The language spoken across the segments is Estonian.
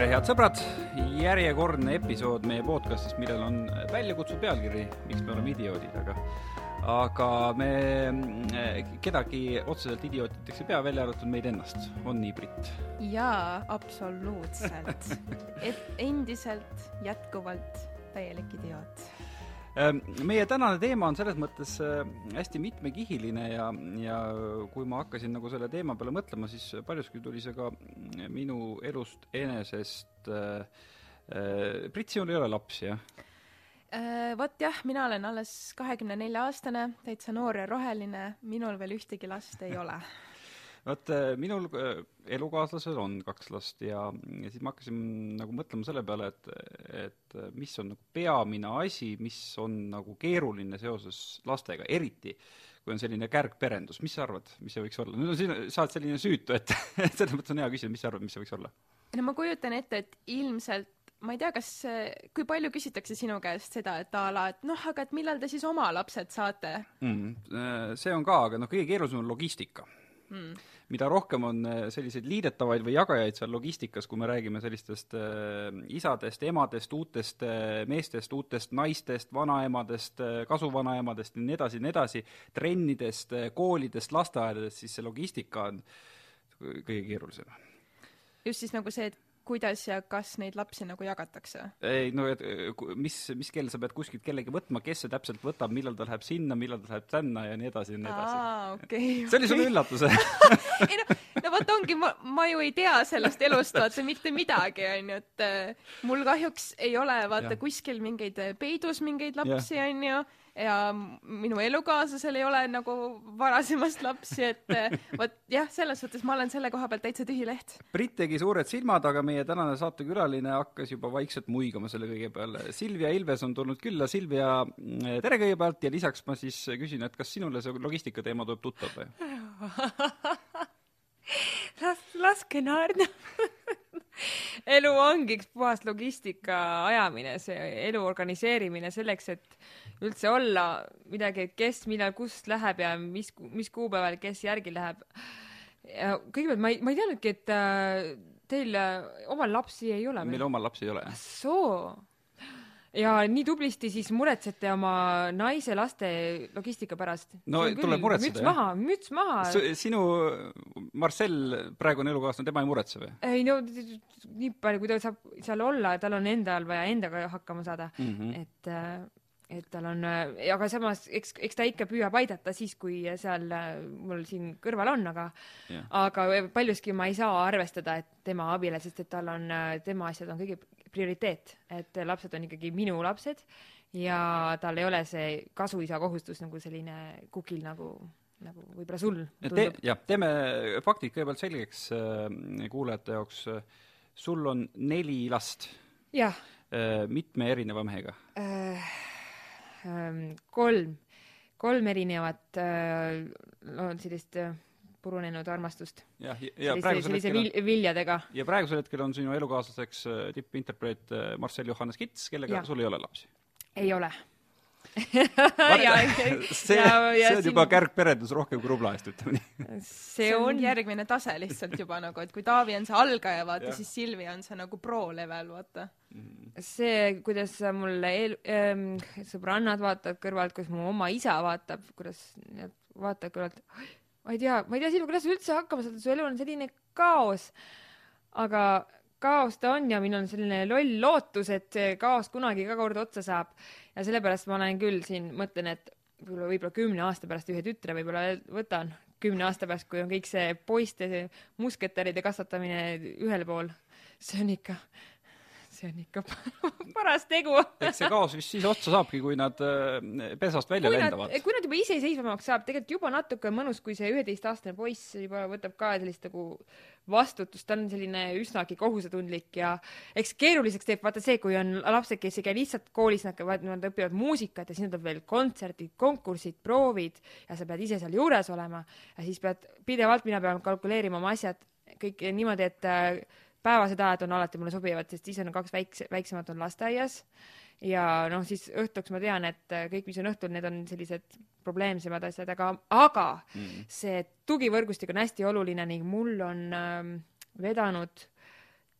tere, head sõbrad, järjekordne episood meie podcastist, millel on väljakutsuv pealkiri Miks me oleme idioodid, aga aga me kedagi otseselt idiootideks ei pea, välja arvatud meid ennast, on nii, Brit? jaa, absoluutselt. Et endiselt, jätkuvalt täielik idioot meie tänane teema on selles mõttes äh, hästi mitmekihiline ja, ja kui ma hakkasin nagu selle teema peale mõtlema, siis paljuski tuli see ka minu elust enesest. Äh, äh, Brit, sinul ei ole lapsi, jah? Vot jah, mina olen alles kahekümne nelja aastane, täitsa noor ja roheline, minul veel ühtegi last ei ole vot äh, minul äh, elukaaslasel on kaks last ja, ja siis ma hakkasin nagu mõtlema selle peale, et, et äh, mis on nagu peamine asi, mis on nagu keeruline seoses lastega, eriti kui on selline kärgperendus, mis sa arvad, mis see võiks olla? no sina, sa oled selline süütu, et selles mõttes on hea küsida, mis sa arvad, mis see võiks olla? no ma kujutan ette, et ilmselt ma ei tea, kas, kui palju küsitakse sinu käest seda, et a la, et noh, aga et millal te siis oma lapsed saate mm,? see on ka, aga noh, kõige keerulisem on logistika mm.. mida rohkem on äh, selliseid liidetavaid või jagajaid seal logistikas, kui me räägime sellistest äh, isadest, emadest, uutest äh, meestest, uutest naistest, vanaemadest kasuvanaemadest ja nii edasi ja nii edasi, trennidest koolidest, lasteaedadest, siis see logistika on kõige keerulisem. just siis nagu see, et kuidas ja kas neid lapsi nagu jagatakse? ei no et mis, mis kell sa pead kuskilt kellegi võtma, kes see täpselt võtab, millal ta läheb sinna, millal ta läheb tänna ja nii edasi ja nii edasi. okay,. see oli sulle üllatus ei no, no vot ongi, ma, ma ju ei tea sellest elust vaata mitte midagi, onju, et äh, mul kahjuks ei ole vaata ja. kuskil mingeid peidus mingeid lapsi, onju ja minu elukaaslasel ei ole nagu varasemast lapsi, et vot jah, selles suhtes ma olen selle koha pealt täitsa tühi leht. Brit tegi suured silmad, aga meie tänane saatekülaline hakkas juba vaikselt muigama selle kõige peale. Silvia Ilves on tulnud külla, Silvia, tere kõigepealt ja lisaks ma siis küsin, et kas sinule see logistika teema tuleb tuttav või? las, laske naerda elu ongi üks puhas logistika ajamine, see elu organiseerimine selleks, et üldse olla midagi, et kes millal kust läheb ja mis, mis kuupäeval kes järgi läheb. ja kõigepealt ma ei, ma ei teadnudki, et äh, teil äh, omal lapsi ei ole. meil omal lapsi ei ole. soo ja nii tublisti siis muretsete oma naise laste logistika pärast. no tuleb muretseda, müts maha, müts maha. sinu Marcel, praegune elukaaslane, tema ei muretse või? ei no nii palju, kui ta saab seal olla, tal on endal vaja endaga hakkama saada mm, -hmm. et äh, et tal on, aga samas eks, eks ta ikka püüab aidata siis, kui seal mul siin kõrval on, aga yeah. aga paljuski ma ei saa arvestada, et tema abile, sest et tal on, tema asjad on kõige prioriteet, et lapsed on ikkagi minu lapsed ja tal ei ole see kasuisa kohustus nagu selline kukil nagu nagu võib-olla sul Te, jah, teeme faktid kõigepealt selgeks äh, kuulajate jaoks. sul on neli last. jah äh,. mitme erineva mehega äh,? äh, kolm, kolm erinevat äh, no sellist purunenud armastust. jah, ja, ja sellise, sellise vil, viljadega. ja praegusel hetkel on sinu elukaaslaseks äh, tippinterpreet äh, Marcel Johannes Kits, kellega ja. sul ei ole lapsi? ei ole ja, see, ja, ja see on siin... juba kärgperendus rohkem kui rubla eest, ütleme nii. see on järgmine tase lihtsalt juba nagu, et kui Taavi on see algaja, vaata, siis Silvi on see nagu pro level, vaata. Mm. see, kuidas mul eel- ähm,, sõbrannad vaatavad kõrvalt, kuidas mu oma isa vaatab, kuidas vaatavad kõrvalt, ma ei tea, ma ei tea, Silvia, kuidas sa üldse hakkama saad, su elu on selline kaos. aga kaos ta on ja minul on selline loll lootus, et see kaos kunagi ka kord otsa saab. ja sellepärast ma olen küll siin, mõtlen, et võib-olla, võib-olla kümne aasta pärast ühe tütre võib-olla võtan, kümne aasta pärast, kui on kõik see poiste musketäride kasvatamine ühel pool. see on ikka see on ikka paras tegu. Eks see kaos vist siis otsa saabki, kui nad äh, pesast välja kui lendavad. kui nad juba iseseisvamaks saab, tegelikult juba natuke mõnus, kui see üheteistaastane poiss juba võtab ka sellist nagu vastutust, ta on selline üsnagi kohusetundlik ja eks keeruliseks teeb vaata see, kui on lapsed, kes ei käi lihtsalt koolis, nad käivad, nad õpivad muusikat ja siis tuleb veel kontserdid, konkursid, proovid ja sa pead ise seal juures olema. Ja siis pead pidevalt, mina pean kalkuleerima oma asjad kõik niimoodi, et äh, päevased ajad on alati mulle sobivad, sest siis on kaks väikse, väiksemat on lasteaias ja noh, siis õhtuks ma tean, et kõik, mis on õhtul, need on sellised probleemsemad asjad, aga, aga mm. see tugivõrgustik on hästi oluline ning mul on äh, vedanud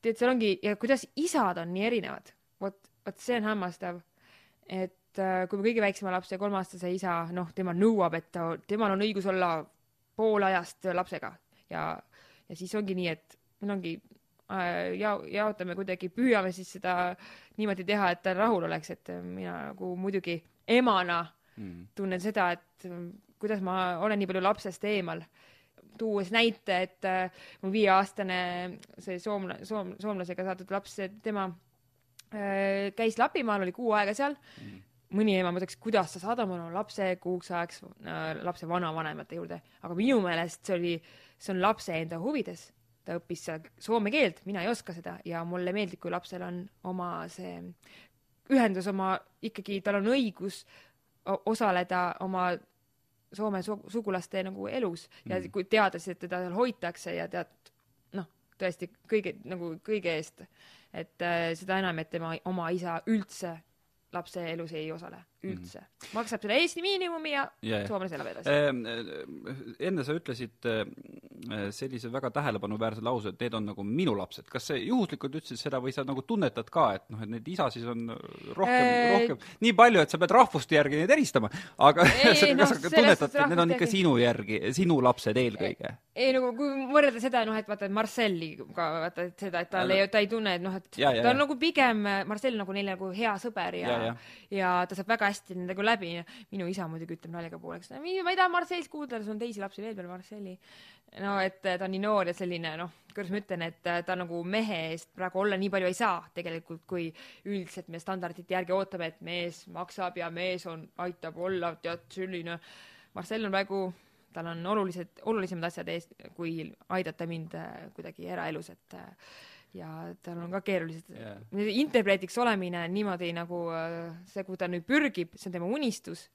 tead, seal ongi ja kuidas isad on nii erinevad, vot, vot see on hämmastav. et äh, kui kõige väiksema lapse kolmeaastase isa, noh, tema nõuab, et ta, temal on õigus olla pool ajast lapsega ja, ja siis ongi nii, et meil ongi ja jaotame kuidagi, püüame siis seda niimoodi teha, et ta rahul oleks, et mina nagu muidugi emana mm. tunnen seda, et mm, kuidas ma olen nii palju lapsest eemal. tuues näite, et äh, mul viieaastane see soomla-, soom-, soomlasega saadud laps, tema äh, käis Lapimaal, oli kuu aega seal Mm. mõni ema mõtleks, kuidas sa saadad oma lapse kuuks ajaks äh, lapse vanavanemate juurde, aga minu meelest see oli, see on lapse enda huvides. Ta õppis seal soome keelt, mina ei oska seda ja mulle meeldib, kui lapsel on oma see ühendus oma, ikkagi tal on õigus osaleda oma Soome su- sugulaste nagu elus ja Mhm. kui teades, et teda seal hoitakse ja tead, noh, tõesti kõige nagu kõige eest, et äh, seda enam, et tema oma isa üldse lapse elus ei osale, üldse mm. -hmm. maksab selle Eesti miinimumi ja ja. soomlane elab edasi. Ehm, eh, enne sa ütlesid eh, sellise väga tähelepanuväärse lause, et need on nagu minu lapsed. kas sa juhuslikult ütlesid seda või sa nagu tunnetad ka, et noh, et neid isasid on rohkem Äh, rohkem, nii palju, et sa pead rahvuste järgi neid eristama, aga Ei, ei, noh, kas sa tunnetad, et need on ikka sinu järgi, sinu lapsed eelkõige? ei nagu kui võrrelda seda noh, et vaata et Marcelliga vaata et seda, et tal ei, ta ei tunne, et noh, et Ja, ja, ta on ja. nagu pigem Marcel nagu neile nagu hea sõber Ja, ja, ja. ja ta saab väga hästi nendega läbi. minu isa muidugi ütleb naljaga pooleks, ma ei taha Marcelist kuulda, sul on teisi lapsi veel peale Marceli. no et ta on nii noor ja selline noh, kuidas ma ütlen, et ta nagu mehe eest praegu olla nii palju ei saa tegelikult, kui üldiselt me standardite järgi ootame, et mees maksab ja mees on, aitab olla, tead selline. Marcel on praegu tal on olulised, olulisemad asjad ees, kui aidata mind äh, kuidagi eraelus, et ja tal on ka keerulised yeah.. interpreetiks olemine niimoodi nagu äh, see, kuhu ta nüüd pürgib, see on tema unistus.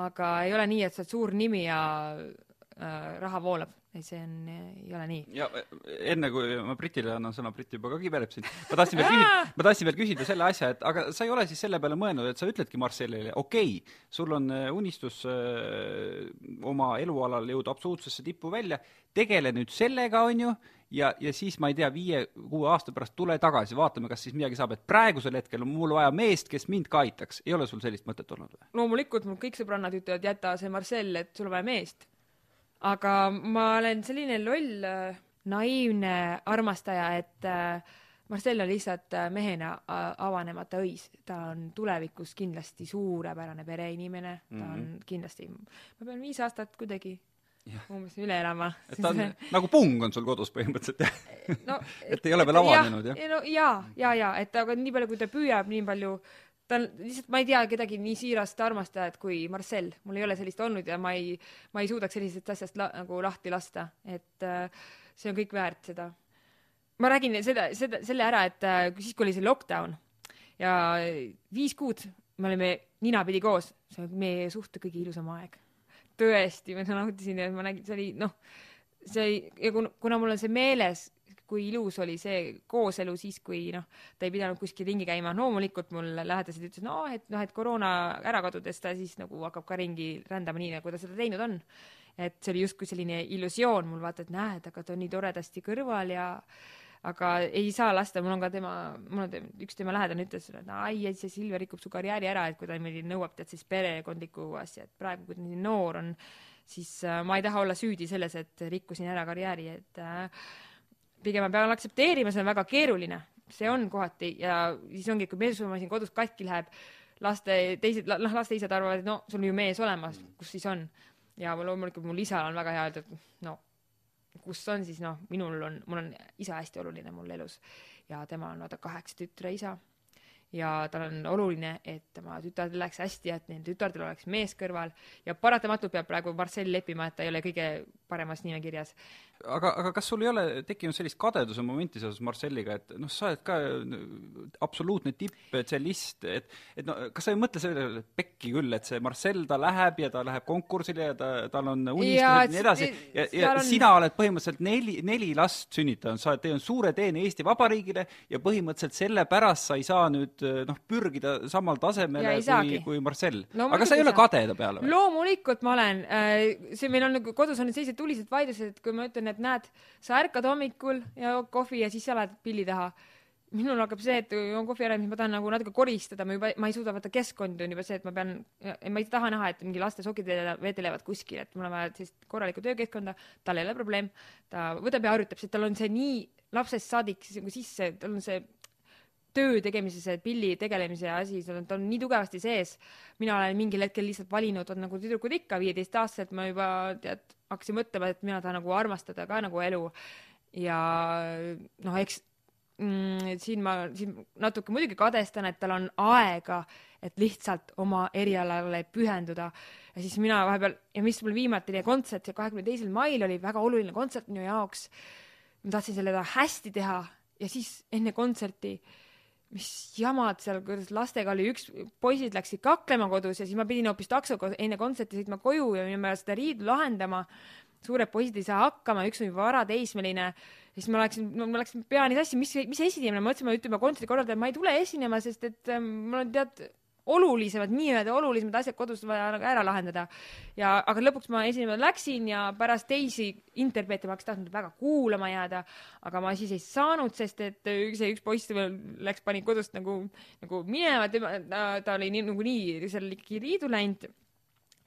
aga ei ole nii, et sa oled suur nimi ja äh, raha voolab. ei, see on, ei ole nii. ja eh, enne kui ma Britile annan sõna, Brit juba ka kibeleb siin, ma tahtsin veel küsida, ma tahtsin veel küsida selle asja, et aga sa ei ole siis selle peale mõelnud, et sa ütledki Marcelile, okei okay,, sul on unistus öö, oma elualal jõuda absoluutsesse tippu välja, tegele nüüd sellega, on ju, ja, ja siis ma ei tea, viie-kuue aasta pärast tule tagasi, vaatame, kas siis midagi saab, et praegusel hetkel on mul vaja meest, kes mind ka aitaks. ei ole sul sellist mõtet olnud või? loomulikult mul kõik sõbrannad ütlevad, jäta see Marcel, et sul on vaja meest. aga ma olen selline loll, naiivne armastaja, et äh, Marcel on lihtsalt äh, mehena äh, avanemata õis. ta on tulevikus kindlasti suurepärane pereinimene, ta on Mhm. kindlasti, ma pean viis aastat kuidagi. Umbes üle elama. et ta on nagu pung on sul kodus põhimõtteliselt, jah? no, et ei ole veel avanenud, jah? jah? no jaa, jaa, jaa, et aga nii palju, kui ta püüab, nii palju ta on lihtsalt, ma ei tea kedagi nii siirast armastajat kui Marcel, mul ei ole sellist olnud ja ma ei, ma ei suudaks sellisest asjast la, nagu lahti lasta, et äh, see on kõik väärt seda. ma räägin seda, seda, selle ära, et äh, siis, kui oli see lockdown ja viis kuud me olime ninapidi koos, see oli meie suhte kõige ilusam aeg. tõesti, ma nautisin ja ma nägin, see oli noh, see oli ja kuna, kuna mul on see meeles, kui ilus oli see kooselu siis, kui noh, ta ei pidanud kuskil ringi käima, loomulikult mul lähedased ütlesid, no et noh, et koroona ära kadudes ta siis nagu hakkab ka ringi rändama nii, nagu ta seda teinud on. et see oli justkui selline illusioon mul vaata, et näed, aga ta on nii toredasti kõrval ja aga ei saa lasta, mul on ka tema, mul on te, üks tema lähedane ütles sulle, et ai, et see Silver rikub su karjääri ära, et kui ta niimoodi nõuab tead siis perekondlikku asja, et praegu, kui ta nii noor on, siis äh, ma ei taha olla süüdi selles, et rikkusin ära karjääri, et äh, pigem ma pean aktsepteerima, see on väga keeruline, see on kohati ja siis ongi, kui meessuumasin kodus katki läheb, laste teised, noh, laste isad arvavad, et no sul on ju mees olemas, kus siis on. ja loomulikult mul isal on väga hea öelda, et no kus on siis noh, minul on, mul on isa hästi oluline mul elus ja tema on vaata kaheksa tütre isa ja tal on oluline, et tema tütardel läheks hästi ja et neil tütardel oleks mees kõrval ja paratamatult peab praegu Marcel leppima, et ta ei ole kõige paremas nimekirjas. aga, aga kas sul ei ole tekkinud sellist kadeduse momenti seoses Marcelliga, et noh, sa oled ka absoluutne tipptsellist, et et no kas sa ei mõtle sellele, et pekki küll, et see Marcel, ta läheb ja ta läheb konkursile ja ta, tal on unistused ja, nii edasi ja, ja on- sina oled põhimõtteliselt neli, neli last sünnitanud, sa oled teinud suure teene Eesti Vabariigile ja põhimõtteliselt sellepärast sa ei saa nüüd noh, pürgida samal tasemele kui kui Marcel. Aga sa ei ole kade ta peale või? loomulikult ma olen, see meil on nagu kodus on sellised tulised vaidlused, et kui ma ütlen, et näed, sa ärkad hommikul ja jood kohvi ja siis sa lähed pilli taha. Minul hakkab see, et joon kohvi ära, siis ma tahan nagu natuke koristada, ma juba, ma ei suuda vaata keskkond on juba see, et ma pean, ma ei taha näha, et mingi laste sokid vedelevad kuskil, et mul on vaja sellist korralikku töökeskkonda, tal ei ole probleem, ta võtab ja harjutab, sest tal on see nii lapsest saadik nagu sisse, tal on see töö tegemise, see pilli tegelemise asi, see on, ta on nii tugevasti sees. mina olen mingil hetkel lihtsalt valinud, on nagu tüdrukud ikka, viieteistaastaselt ma juba tead, hakkasin mõtlema, et mina tahan nagu armastada ka nagu elu. ja noh, eks mm, siin ma siin natuke muidugi kadestan, et tal on aega, et lihtsalt oma erialale pühenduda. ja siis mina vahepeal ja mis mul viimati oli kontsert, see kahekümne teisel mail oli väga oluline kontsert minu jaoks. ma tahtsin selle hästi teha ja siis enne kontserti mis jamad seal, kuidas lastega oli, üks, poisid läksid kaklema kodus ja siis ma pidin hoopis taksoga enne kontserti sõitma koju ja minema seda riidu lahendama. suured poisid ei saa hakkama, üks on juba varateismeline siis ma läksin, no ma läksin peani sassi, mis, mis esinemine, ma mõtlesin, ma ütlen kontserdi korraldajale, ma ei tule esinema, sest et ähm, mul on tead olulisemad, nii-öelda olulisemad asjad kodus vaja nagu ära lahendada. ja, aga lõpuks ma esinema läksin ja pärast teisi interpreete ma oleks tahtnud väga kuulama jääda, aga ma siis ei saanud, sest et see üks poiss läks, pani kodust nagu, nagu minema, tema, ta, oli nii, nagu nii seal ikkagi liidu läinud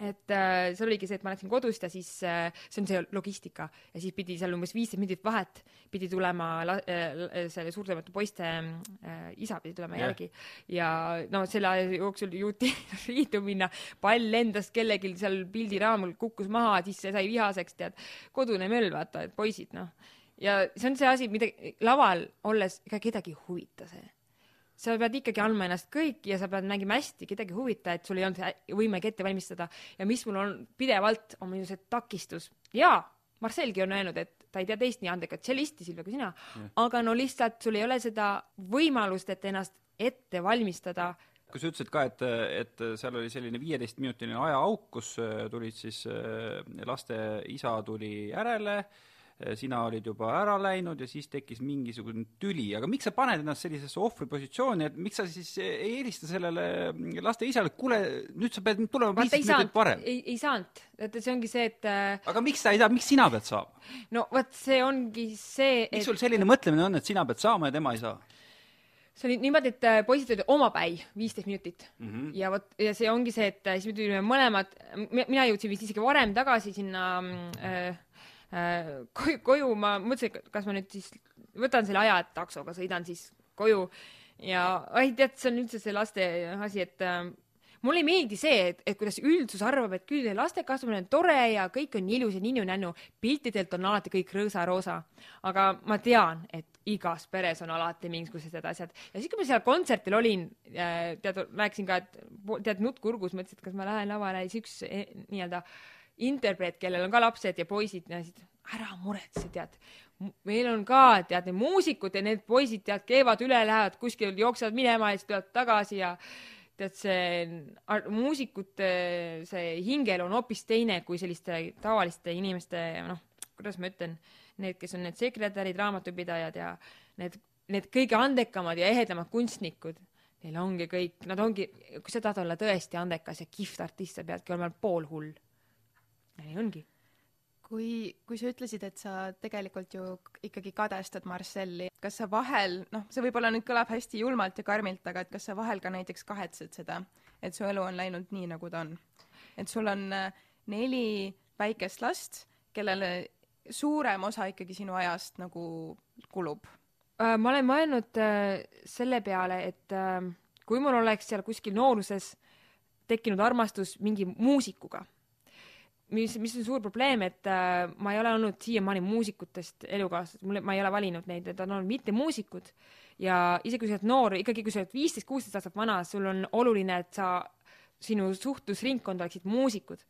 et äh, see oligi see, et ma läksin kodust ja siis äh, see on see logistika. Ja siis pidi seal umbes viisteist minutit vahet pidi tulema la, äh, selle suurtemate poiste äh, isa pidi tulema yeah. järgi. Ja no selle aja jooksul jõuti riidu minna, pall lendas kellelgi seal pildiraamul kukkus maha, siis see sai vihaseks, tead, kodune möll, vaata, et poisid, noh. ja see on see asi, mida laval olles ega kedagi ei huvita see sa pead ikkagi andma ennast kõik ja sa pead mängima hästi, kedagi ei huvita, et sul ei olnud võimegi ette valmistada. Ja mis mul on pidevalt, on minu see takistus. jaa, Marcelgi on öelnud, et ta ei tea teist nii andekat tšellisti, Silvia, kui sina, aga no lihtsalt sul ei ole seda võimalust, et ennast ette valmistada. Kui sa ütlesid ka, et, et seal oli selline viieteistminutiline ajaauk, kus tulid siis, laste isa tuli järele Äh, sina olid juba ära läinud ja siis tekkis mingisugune tüli, aga miks sa paned ennast sellisesse ohvripositsiooni, et miks sa siis ei helista sellele laste isale, et kuule, nüüd sa pead tulema viisteist minutit varem? ei, ei saanud, et see ongi see, et äh, aga miks sa ei saa, miks sina pead saama? no vot, see ongi see, et miks sul selline mõtlemine on, et sina pead saama ja tema ei saa? see oli niimoodi, et äh, poisid olid omapäi viisteist minutit mm -hmm. ja vot, ja see ongi see, et siis me tulime mõlemad, mina jõudsin vist isegi varem tagasi sinna äh, Äh, koju, koju ma mõtlesin, et kas ma nüüd siis võtan selle aja, et taksoga sõidan siis koju ja ai tead, see on üldse see laste asi, et äh, mulle ei meeldi see, et, et kuidas üldsus arvab, et küll laste kasvamine on tore ja kõik on ilus ja ninnu-nännu. piltidelt on alati kõik rõõsa-roosa. aga ma tean, et igas peres on alati mingisugused asjad. ja siis, kui ma seal kontserdil olin, äh, tead, rääkisin ka, et tead, nutt kurgus, mõtlesin, et kas ma lähen lavale, siis üks eh, nii-öelda äh, interpreet, kellel on ka lapsed ja poisid, ära muretse, tead. meil on ka, tead, need muusikud ja need poisid, tead, keevad üle, lähevad kuskil, jooksevad minema ja siis tulevad tagasi ja tead, see muusikute see hingel on hoopis teine kui selliste tavaliste inimeste, noh, kuidas ma ütlen, need, kes on need sekretärid, raamatupidajad ja need, need kõige andekamad ja ehedamad kunstnikud neil ongi kõik, nad ongi, kui sa tahad olla tõesti andekas ja kihvt artist, sa peadki olema poolhull nii ongi. kui, kui sa ütlesid, et sa tegelikult ju ikkagi kadestad Marcelli, kas sa vahel, noh, see võib-olla nüüd kõlab hästi julmalt ja karmilt, aga et kas sa vahel ka näiteks kahetsed seda, et su elu on läinud nii, nagu ta on? et sul on äh, neli väikest last, kellele suurem osa ikkagi sinu ajast nagu kulub? Äh, ma olen mõelnud äh, selle peale, et kui mul oleks seal kuskil nooruses tekkinud armastus mingi muusikuga mis, mis on suur probleem, et äh, ma ei ole olnud siiamaani muusikutest elukaaslased, mul, ma ei ole valinud neid, need on olnud mittemuusikud ja isegi kui sa oled noor, ikkagi kui sa oled viisteist, kuusteist aastat vana, sul on oluline, et sa, sinu suhtlusringkond oleksid muusikud.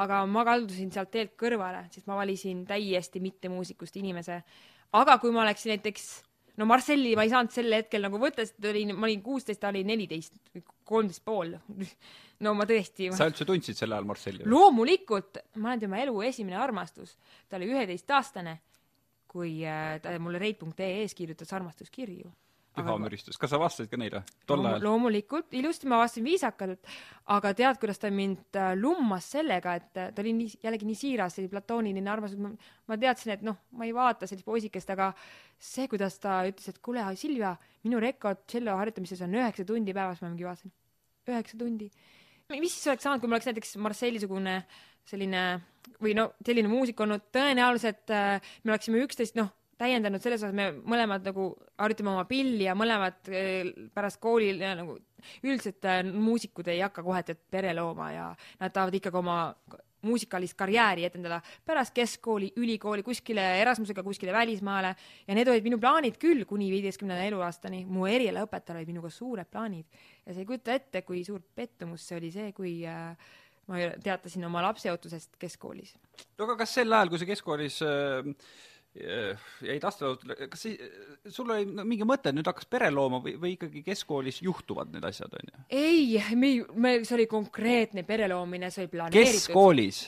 aga ma kaldusin sealt teelt kõrvale, sest ma valisin täiesti mittemuusikust inimese. aga kui ma oleksin näiteks no Marcelli ma ei saanud sel hetkel nagu võtta, sest ta oli, ma olin kuusteist, ta oli neliteist, kolmteist pool no ma tõesti sa üldse tundsid sel ajal Marcelli? loomulikult, ma olen tema elu esimene armastus. ta oli üheteistaastane, kui äh, ta mulle reit.ee-s kirjutas armastuskirju. Püha müristus, kas sa vastasid ka neile tol ajal? loomulikult, ilusti ma vastasin viisakalt, aga tead, kuidas ta mind äh, lummas sellega, et äh, ta oli nii, jällegi nii siiras, selline platooniline armastus, ma teadsin, et noh, ma ei vaata sellist poisikest, aga see, kuidas ta ütles, et kuule, Silvia, minu rekord tšello harjutamises on üheksa tundi päevas, ma mingi vaatasin, üheksa tundi. mis siis oleks saanud, kui mul oleks näiteks Marseilli-sugune selline või no selline muusik olnud, tõenäoliselt äh, me oleksime üksteist, noh, täiendanud selles osas, me mõlemad nagu harjutame oma pilli ja mõlemad eh, pärast kooli nagu üldiselt äh, muusikud ei hakka kohe pere looma ja nad tahavad ikkagi oma muusikalist karjääri etendada pärast keskkooli, ülikooli, kuskile Erasmusega kuskile välismaale ja need olid minu plaanid küll kuni viieteistkümnenda eluaastani. mu erialaõpetajal olid minuga suured plaanid ja sa ei kujuta ette, kui suur pettumus see oli see, kui äh, ma teatasin oma lapseootusest keskkoolis. no aga kas sel ajal, kui sa keskkoolis äh jäid astmelaulutele, kas see, sul oli no, mingi mõte, et nüüd hakkas pere looma või, või ikkagi keskkoolis juhtuvad need asjad, on ju? ei, me, me, see oli konkreetne pere loomine, see oli planeeritud. keskkoolis?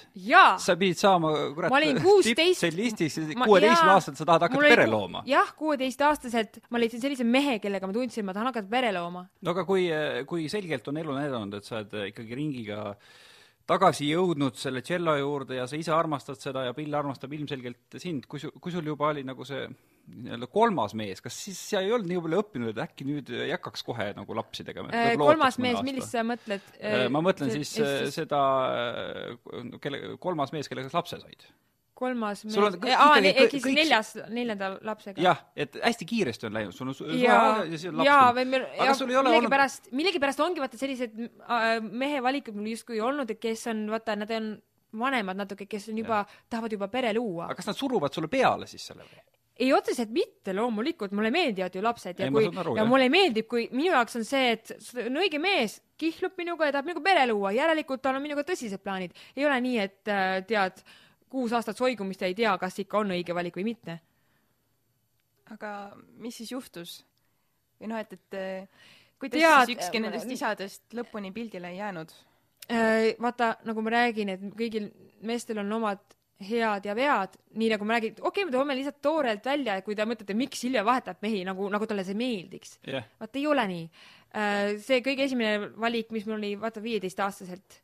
sa pidid saama, kurat, tippsellistis, kuueteistkümneaastaselt sa tahad hakata pere looma? jah, kuueteistaastaselt ma leidsin sellise mehe, kellega ma tundsin, et ma tahan hakata pere looma. no aga kui, kui selgelt on elu näidanud, et sa oled ikkagi ringiga äh, tagasi jõudnud selle tšello juurde ja sa ise armastad seda ja Bill armastab ilmselgelt sind, kui su-, kui sul juba oli nagu see nii-öelda kolmas mees, kas siis sa ei olnud nii palju õppinud, et äkki nüüd ei hakkaks kohe nagu lapsi tegema? Äh, kolmas mees, millist sa mõtled? Äh, ma mõtlen siis äh, seda, kelle, kolmas mees, kellega sa lapse said kolmas mees, aa, ehk siis neljas, neljanda lapsega. jah, et hästi kiiresti on läinud, sul on ja, ja või meil, ja millegipärast olnud..., millegipärast ongi vaata sellised äh, mehe valikud mul justkui olnud, et kes on, vaata, nad on vanemad natuke, kes on juba, tahavad juba pere luua. aga kas nad suruvad sulle peale siis selle või? ei, otseselt mitte loomulikult, mulle meeldivad ju lapsed ja ei, kui, ja mulle meeldib, kui minu jaoks on see, et on õige mees, kihlub minuga ja tahab minuga pere luua, järelikult tal on minuga tõsised plaanid. ei ole nii, et äh, tead, kuus aastat soigumist ja ei tea, kas ikka on õige valik või mitte. aga mis siis juhtus? või noh, et, et eh, kuidas Tead, siis ükski nendest isadest lõpuni pildile ei jäänud? Äh, vaata, nagu ma räägin, et kõigil meestel on omad head ja vead, nii nagu ma räägin, okei okay,, me toome lihtsalt toorelt välja, kui te mõtlete, miks Silvia vahetab mehi, nagu, nagu talle see meeldiks yeah.. vaata, ei ole nii. Äh, see kõige esimene valik, mis mul oli, vaata, viieteistaastaselt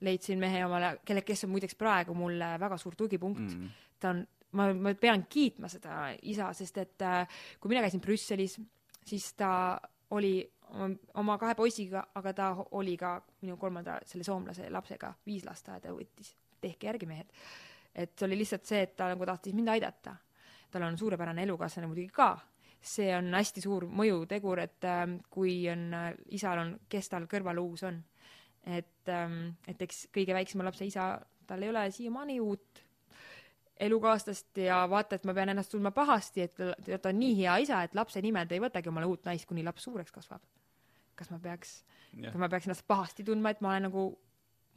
leidsin mehe omale, kelle, kes on muideks praegu mulle väga suur tugipunkt mm.. ta on, ma, ma pean kiitma seda isa, sest et äh, kui mina käisin Brüsselis, siis ta oli oma kahe poisiga, aga ta oli ka minu kolmanda selle soomlase lapsega, viis lasteaeda võttis, tehke järgi, mehed. et see oli lihtsalt see, et ta nagu tahtis mind aidata. tal on suurepärane elukaaslane muidugi ka, see on hästi suur mõjutegur, et äh, kui on äh,, isal on, kes tal kõrval uus on et, ähm, et eks kõige väiksema lapse isa, tal ei ole siiamaani uut elukaaslast ja vaata, et ma pean ennast tundma pahasti, et ta on nii hea isa, et lapse nimel ta ei võtagi omale uut naist, kuni laps suureks kasvab. kas ma peaks, kas ma peaks ennast pahasti tundma, et ma olen nagu,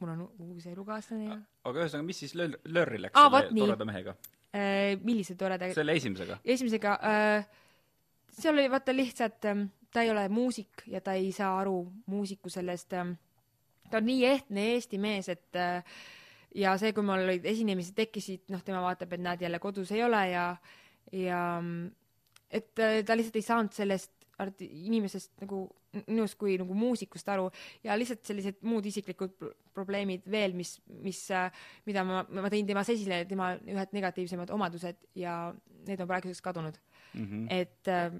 mul on uus elukaaslane ja aga ühesõnaga, mis siis lör-, lörri läks Aa, selle toreda mehega äh,? millise toreda? selle esimesega? esimesega äh,, seal oli vaata lihtsalt äh,, ta ei ole muusik ja ta ei saa aru muusiku sellest äh, ta on nii ehtne Eesti mees, et äh, ja see, kui mul olid esinemised tekkisid, noh, tema vaatab, et näed, jälle kodus ei ole ja, ja et äh, ta lihtsalt ei saanud sellest arti-, inimesest nagu minust kui nagu muusikust aru ja lihtsalt sellised muud isiklikud probleemid veel, mis, mis, äh, mida ma, ma tõin temas esile, tema ühed negatiivsemad omadused ja need on praeguseks kadunud mm. -hmm. et äh,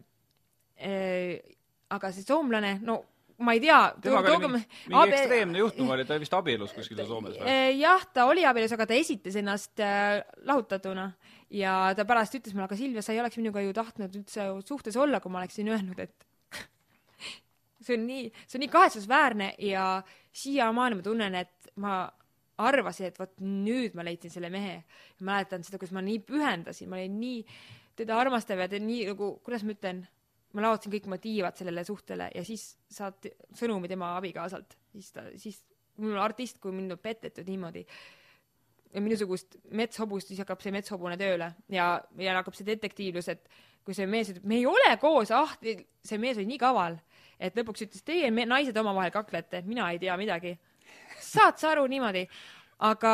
äh, aga see soomlane, no ma ei tea. temaga oli mingi, mingi abe... ekstreemne juhtum oli, ta vist abielus kuskil Soomes või? Eh, jah, ta oli abielus, aga ta esitas ennast äh, lahutatuna ja ta pärast ütles mulle, aga Silvia, sa ei oleks minuga ju tahtnud üldse suhtes olla, kui ma oleksin öelnud, et see on nii, see on nii kahetsusväärne ja siiamaani ma tunnen, et ma arvasin, et vot nüüd ma leidsin selle mehe. mäletan seda, kuidas ma nii pühendasin, ma olin nii teda armastav ja ta nii nagu, kuidas ma ütlen ma laotasin kõik motiivad sellele suhtele ja siis saad sõnumi tema abikaasalt, siis ta, siis mul on artist, kui mind on petetud niimoodi ja minusugust metshobust, siis hakkab see metshobune tööle ja, ja hakkab see detektiivlus, et kui see mees ütleb, me ei ole koos, ah, see mees oli nii kaval, et lõpuks ütles, teie naised omavahel kaklete, mina ei tea midagi. saad sa aru niimoodi? aga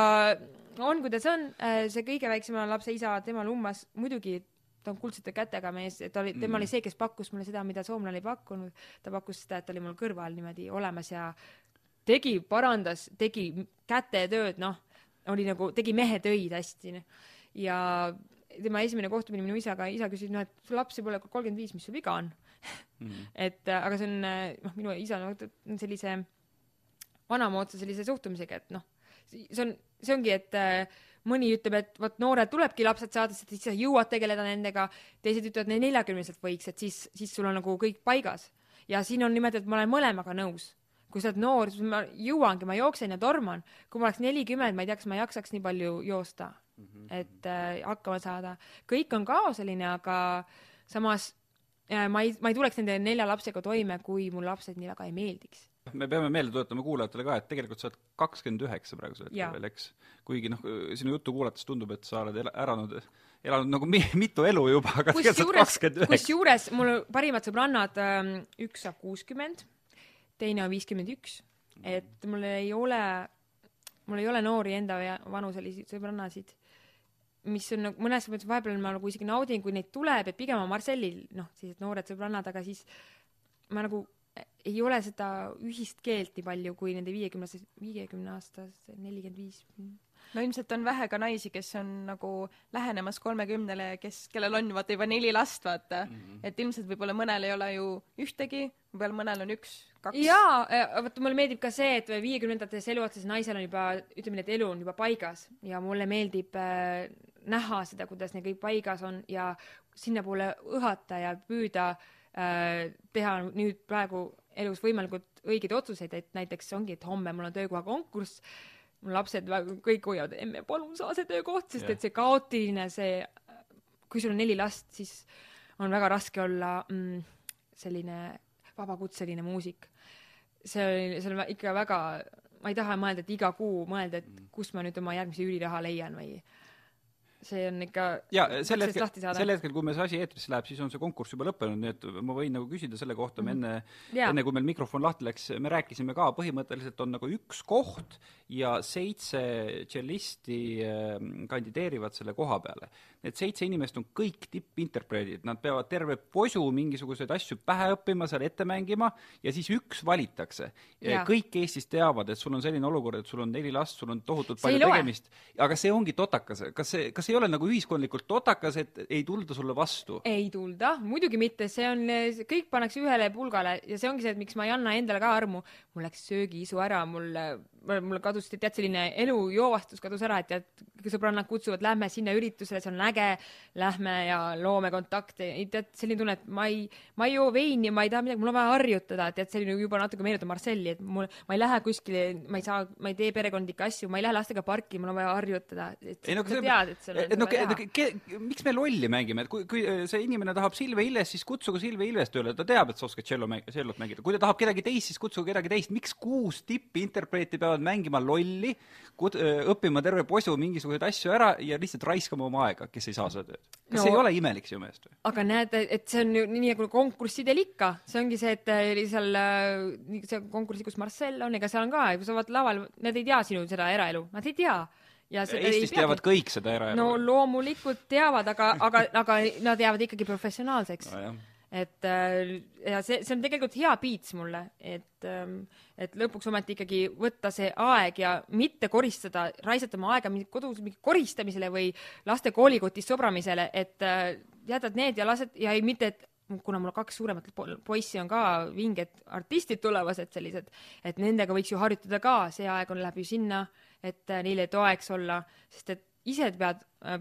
on, kuidas on, see kõige väiksema lapse isa, tema lummas muidugi ta on kuldsete kätega mees, ta oli, tema mm. oli see, kes pakkus mulle seda, mida soomlane ei pakkunud. ta pakkus seda, et ta oli mul kõrval niimoodi olemas ja tegi, parandas, tegi kätetööd, noh, oli nagu, tegi mehetöid hästi. ja tema esimene kohtumine minu isaga, isa küsis, noh, et sul lapsi pole kolmkümmend viis, mis sul viga on mm. et aga see on, noh, minu isa on sellise vanamoodsa sellise suhtumisega, et noh, see on, see ongi, et äh, mõni ütleb, et vot noored tulebki lapsed saada, sest siis sa jõuad tegeleda nendega, teised ütlevad, et neljakümneselt võiks, et siis, siis sul on nagu kõik paigas. ja siin on et ma olen mõlemaga nõus. kui sa oled noor, siis ma jõuangi, ma jooksen ja torman. kui ma oleks nelikümmend, ma ei tea, kas ma jaksaks nii palju joosta, mhm. et äh, hakkama saada. kõik on kaoseline, aga samas äh, ma ei, ma ei tuleks nende nelja lapsega toime, kui mul lapsed nii väga ei meeldiks me peame meelde tuletama kuulajatele ka, et tegelikult sa oled kakskümmend üheksa praegusel hetkel veel, eks. kuigi noh, sinu juttu kuulates tundub, et sa oled el-, äranud, elanud nagu mi-, mitu elu juba, aga tegelikult sa oled kakskümmend üheksa. kusjuures mul parimad sõbrannad, ähm, üks saab kuuskümmend, teine on viiskümmend üks, et mul ei ole, mul ei ole noori enda vanuselisi sõbrannasid mis on nagu mõnes mõttes vahepeal ma nagu isegi naudin, kui neid tuleb, et pigem on Marcelil noh, sellised noored sõbrannad, aga siis ma nagu ei ole seda ühist keelt nii palju kui nende viiekümnese, viiekümne aastase, nelikümmend viis. no ilmselt on vähe ka naisi, kes on nagu lähenemas kolmekümnele ja kes, kellel on vaata juba neli last, vaata mm. -hmm. et ilmselt võib-olla mõnel ei ole ju ühtegi, võib-olla mõnel on üks, kaks. jaa, vaata mulle meeldib ka see, et viiekümnendates eluotsas naisel on juba, ütleme nii, et elu on juba paigas ja mulle meeldib äh, näha seda, kuidas neil kõik paigas on ja sinnapoole õhata ja püüda Äh, teha nüüd praegu elus võimalikult õigeid otsuseid, et näiteks ongi, et homme mul on töökoha konkurss, mu lapsed kõik hoiavad, emme, palun saa see töökoht, sest yeah. et see kaootiline, see, kui sul on neli last, siis on väga raske olla mm, selline vabakutseline muusik. see oli, see on ikka väga, ma ei taha mõelda, et iga kuu mõelda, et mm. kust ma nüüd oma järgmise üüriraha leian või see on ikka ja sel hetkel, sel hetkel, kui meil see asi eetrisse läheb, siis on see konkurss juba lõppenud, nii et ma võin nagu küsida selle kohta, me mhm. enne, enne kui meil mikrofon lahti läks, me rääkisime ka, põhimõtteliselt on nagu üks koht ja seitse tšellisti ähm, kandideerivad selle koha peale. Need seitse inimest on kõik tippinterpreedid, nad peavad terve posu mingisuguseid asju pähe õppima, seal ette mängima ja siis üks valitakse. kõik Eestis teavad, et sul on selline olukord, et sul on neli last, sul on tohutult palju tegemist, aga see ongi totakas, kas see, kas ei ole nagu ühiskondlikult totakas, et ei tulda sulle vastu? ei tulda, muidugi mitte, see on, kõik pannakse ühele pulgale ja see ongi see, et miks ma ei anna endale ka armu. mul läks söögiisu ära, mul, mul kadus, tead, selline elujoovastus kadus ära, et tead, sõbrannad kutsuvad, lähme sinna üritusele, see on äge, lähme ja loome kontakte, tead, selline tunne, et ma ei, ma ei joo veini, ma ei taha midagi, mul on vaja harjutada, tead, selline juba natuke meenutab Marcelli, et mul, ma ei lähe kuskile, ma ei saa, ma ei tee perekondlikke asju, ma ei lähe lastega parki, mul on vaja harjutada, et ei, no, sa tead, et sul on no, vaja teha. miks me lolli mängime, et kui, kui see inimene tahab Silve Ilves, siis kutsuge Silve Ilves tööle, ta teab, et sa oskad tšello mäng-, tšellot mängida. kui ta tahab kedagi teist, siis kutsuge kedagi teist, miks kuus tippinterpreeti peavad mängima lolli, õppima terve posu mingisuguseid asju ära ja lihtsalt raiskama oma aega, kes ei saa seda tööd. kas no, ei ole imelik sinu meelest või? aga näed, et see on ju nii nagu konkurssidel ikka, see ongi see, et äh, seal äh, see konkursi, kus Marcel on, ega seal on ka, sa vaatad laval, nad ei tea sinu seda eraelu, nad ei tea ja Eestis teavad kõik seda eraelu. no loomulikult teavad, aga, aga, aga nad jäävad ikkagi professionaalseks no, et äh, ja see, see on tegelikult hea piits mulle, et, ähm, et lõpuks ometi ikkagi võtta see aeg ja mitte koristada, raisata oma aega kodus mingi koristamisele või laste koolikotist sobramisele, et äh, jätad need ja lased ja ei mitte, et kuna mul kaks suuremat poissi on ka vinged artistid tulevased sellised, et nendega võiks ju harjutada ka, see aeg on, läheb ju sinna, et äh, neile toeks olla, sest et ise pead äh,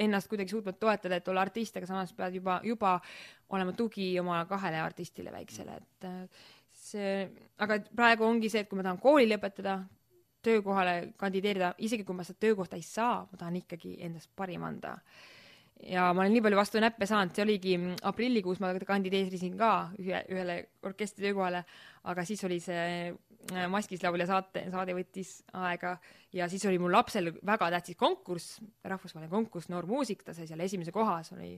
ennast kuidagi suutma toetada, et olla artist, aga samas pead juba, juba olema tugi oma kahele artistile väiksele, et äh, see, aga praegu ongi see, et kui ma tahan kooli lõpetada, töökohale kandideerida, isegi kui ma seda töökohta ei saa, ma tahan ikkagi endast parim anda. ja ma olen nii palju vastu näppe saanud, see oligi aprillikuus ma kandideerisin ka ühe, ühele orkestri töökohale, aga siis oli see maskis laulja saate, saade võttis aega ja siis oli mul lapsel väga tähtis konkurss, rahvusvaheline konkurss, noor muusik, ta sai seal esimese koha, see oli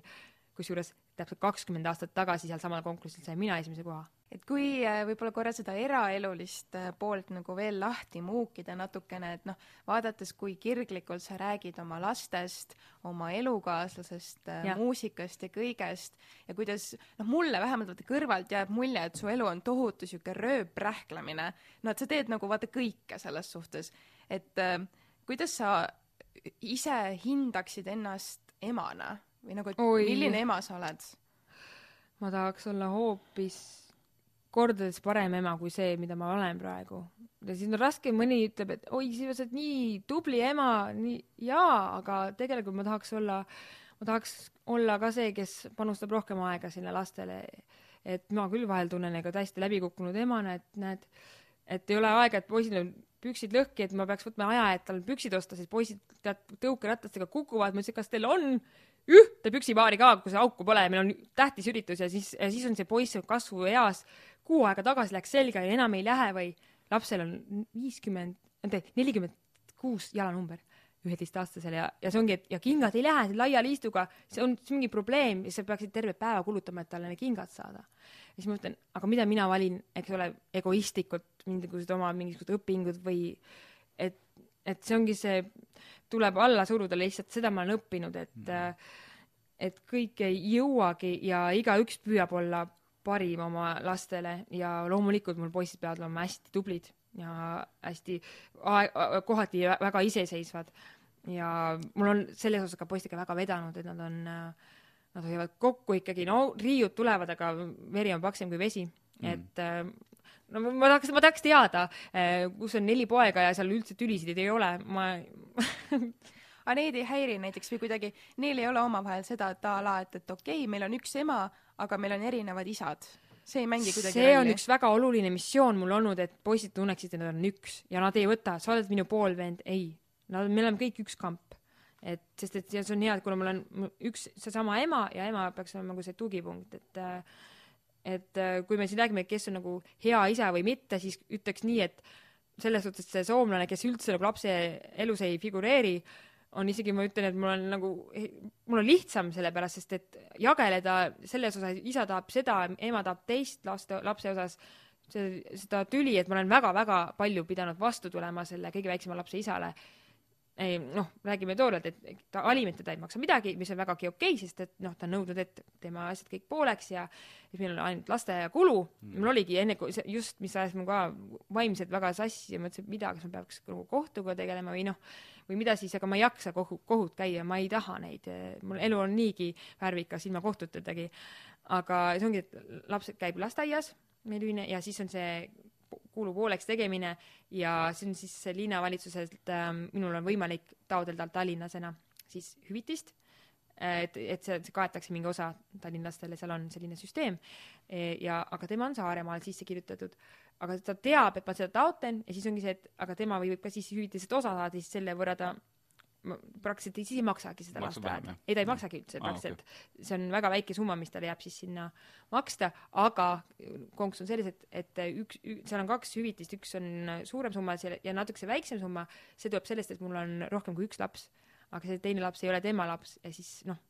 kusjuures täpselt kakskümmend aastat tagasi sealsamal konkursil sain mina esimese koha. Et kui äh, võib-olla korra seda eraelulist äh, poolt nagu veel lahti muukida natukene, et noh, vaadates, kui kirglikult sa räägid oma lastest, oma elukaaslasest, äh, muusikast ja kõigest ja kuidas noh, mulle vähemalt vaata kõrvalt jääb mulje, et su elu on tohutu niisugune rööprähklemine. no et sa teed nagu vaata kõike selles suhtes, et äh, kuidas sa ise hindaksid ennast emana või nagu, et Oi. milline ema sa oled? ma tahaks olla hoopis kordades parem ema kui see, mida ma olen praegu. ja siis on raske, mõni ütleb, et oi, sa oled nii tubli ema, nii jaa, aga tegelikult ma tahaks olla, ma tahaks olla ka see, kes panustab rohkem aega sinna lastele. et ma küll vahel tunnen ega täiesti läbikukkunud emana, et näed, et ei ole aega, et poisil on püksid lõhki, et ma peaks võtma aja, et tal püksid osta, siis poisid tead tõukeratastega kukuvad, ma ütlesin, kas teil on ühte püksipaari ka, kus auku pole, meil on tähtis üritus ja siis, siis on see poiss kasvueas kuu aega tagasi läks selga ja enam ei lähe või lapsel on viiskümmend, nelikümmend kuus jalanumber üheteistaastasel ja, ja see ongi, et ja kingad ei lähe laia liistuga, see on, see mingi probleem ja sa peaksid terve päeva kulutama, et talle need kingad saada. ja siis ma mõtlen, aga mida mina valin, eks ole, egoistlikult mingisugused oma mingisugused õpingud või et, et see ongi see, tuleb alla suruda lihtsalt, seda ma olen õppinud, et mm. et kõik ei jõuagi ja igaüks püüab olla parim oma lastele ja loomulikult mul poisid peavad olema hästi tublid ja hästi kohati väga iseseisvad ja mul on selles osas ka poistega väga vedanud, et nad on, nad hoiavad kokku ikkagi, no riiud tulevad, aga veri on paksem kui vesi mm., et no ma tahaks, ma tahaks teada, kus on neli poega ja seal üldse tülisid ei ole, ma aga neid ei häiri näiteks või kuidagi, neil ei ole omavahel seda, et a la, et, et okei okay,, meil on üks ema, aga meil on erinevad isad. see ei mängi kuidagi see on üks väga oluline missioon mul olnud, et poisid tunneksid, et nad on üks ja nad ei võta, sa oled minu poolvend, ei. Nad, me oleme kõik üks kamp. et sest, et see on hea, et kuna mul on üks seesama ema ja ema peaks olema nagu see tugipunkt, et et kui me siin räägime, kes on nagu hea isa või mitte, siis ütleks nii, et selles suhtes see soomlane, kes üldse nagu lapse elus ei figureeri, on isegi, ma ütlen, et mul on nagu, mul on lihtsam sellepärast, sest et jageleda selles osas, isa tahab seda, ema tahab teist laste, lapse osas, see, seda tüli, et ma olen väga-väga palju pidanud vastu tulema selle kõige väiksema lapse isale ei noh, räägime toorelt, et ta alimentada ei maksa midagi, mis on vägagi okei okay,, sest et noh, ta on nõudnud, et teeme asjad kõik pooleks ja siis meil on ainult lasteaiakulu mm.. mul oligi enne, just, mis ajas mul ka vaimselt väga sassi ja mõtlesin, et mida, kas ma peaks nagu kohtuga tegelema või noh, või mida siis, aga ma ei jaksa kohu, kohut käia, ma ei taha neid, mul elu on niigi värvikas ilma kohtutadagi. aga see ongi, et laps käib lasteaias, meil ühine, ja siis on see kuulu pooleks tegemine ja see on siis linnavalitsuselt äh,, minul on võimalik taotleda tallinlasena siis hüvitist, et, et see, see kaetakse mingi osa tallinlastele, seal on selline süsteem e, ja, aga tema on Saaremaal sisse kirjutatud. aga ta teab, et ma seda taotlen ja siis ongi see, et aga tema võib ka siis hüvitisest osa saada, siis selle võrra ta praktiliselt siis ei maksagi seda lasteaeda. ei, ta ei maksagi üldse ah, praktiliselt okay.. see on väga väike summa, mis talle jääb siis sinna maksta, aga konks on selles, et, et üks, seal on kaks hüvitist, üks on suurem summa ja natuke see väiksem summa, see tuleb sellest, et mul on rohkem kui üks laps. aga see teine laps ei ole tema laps ja siis noh,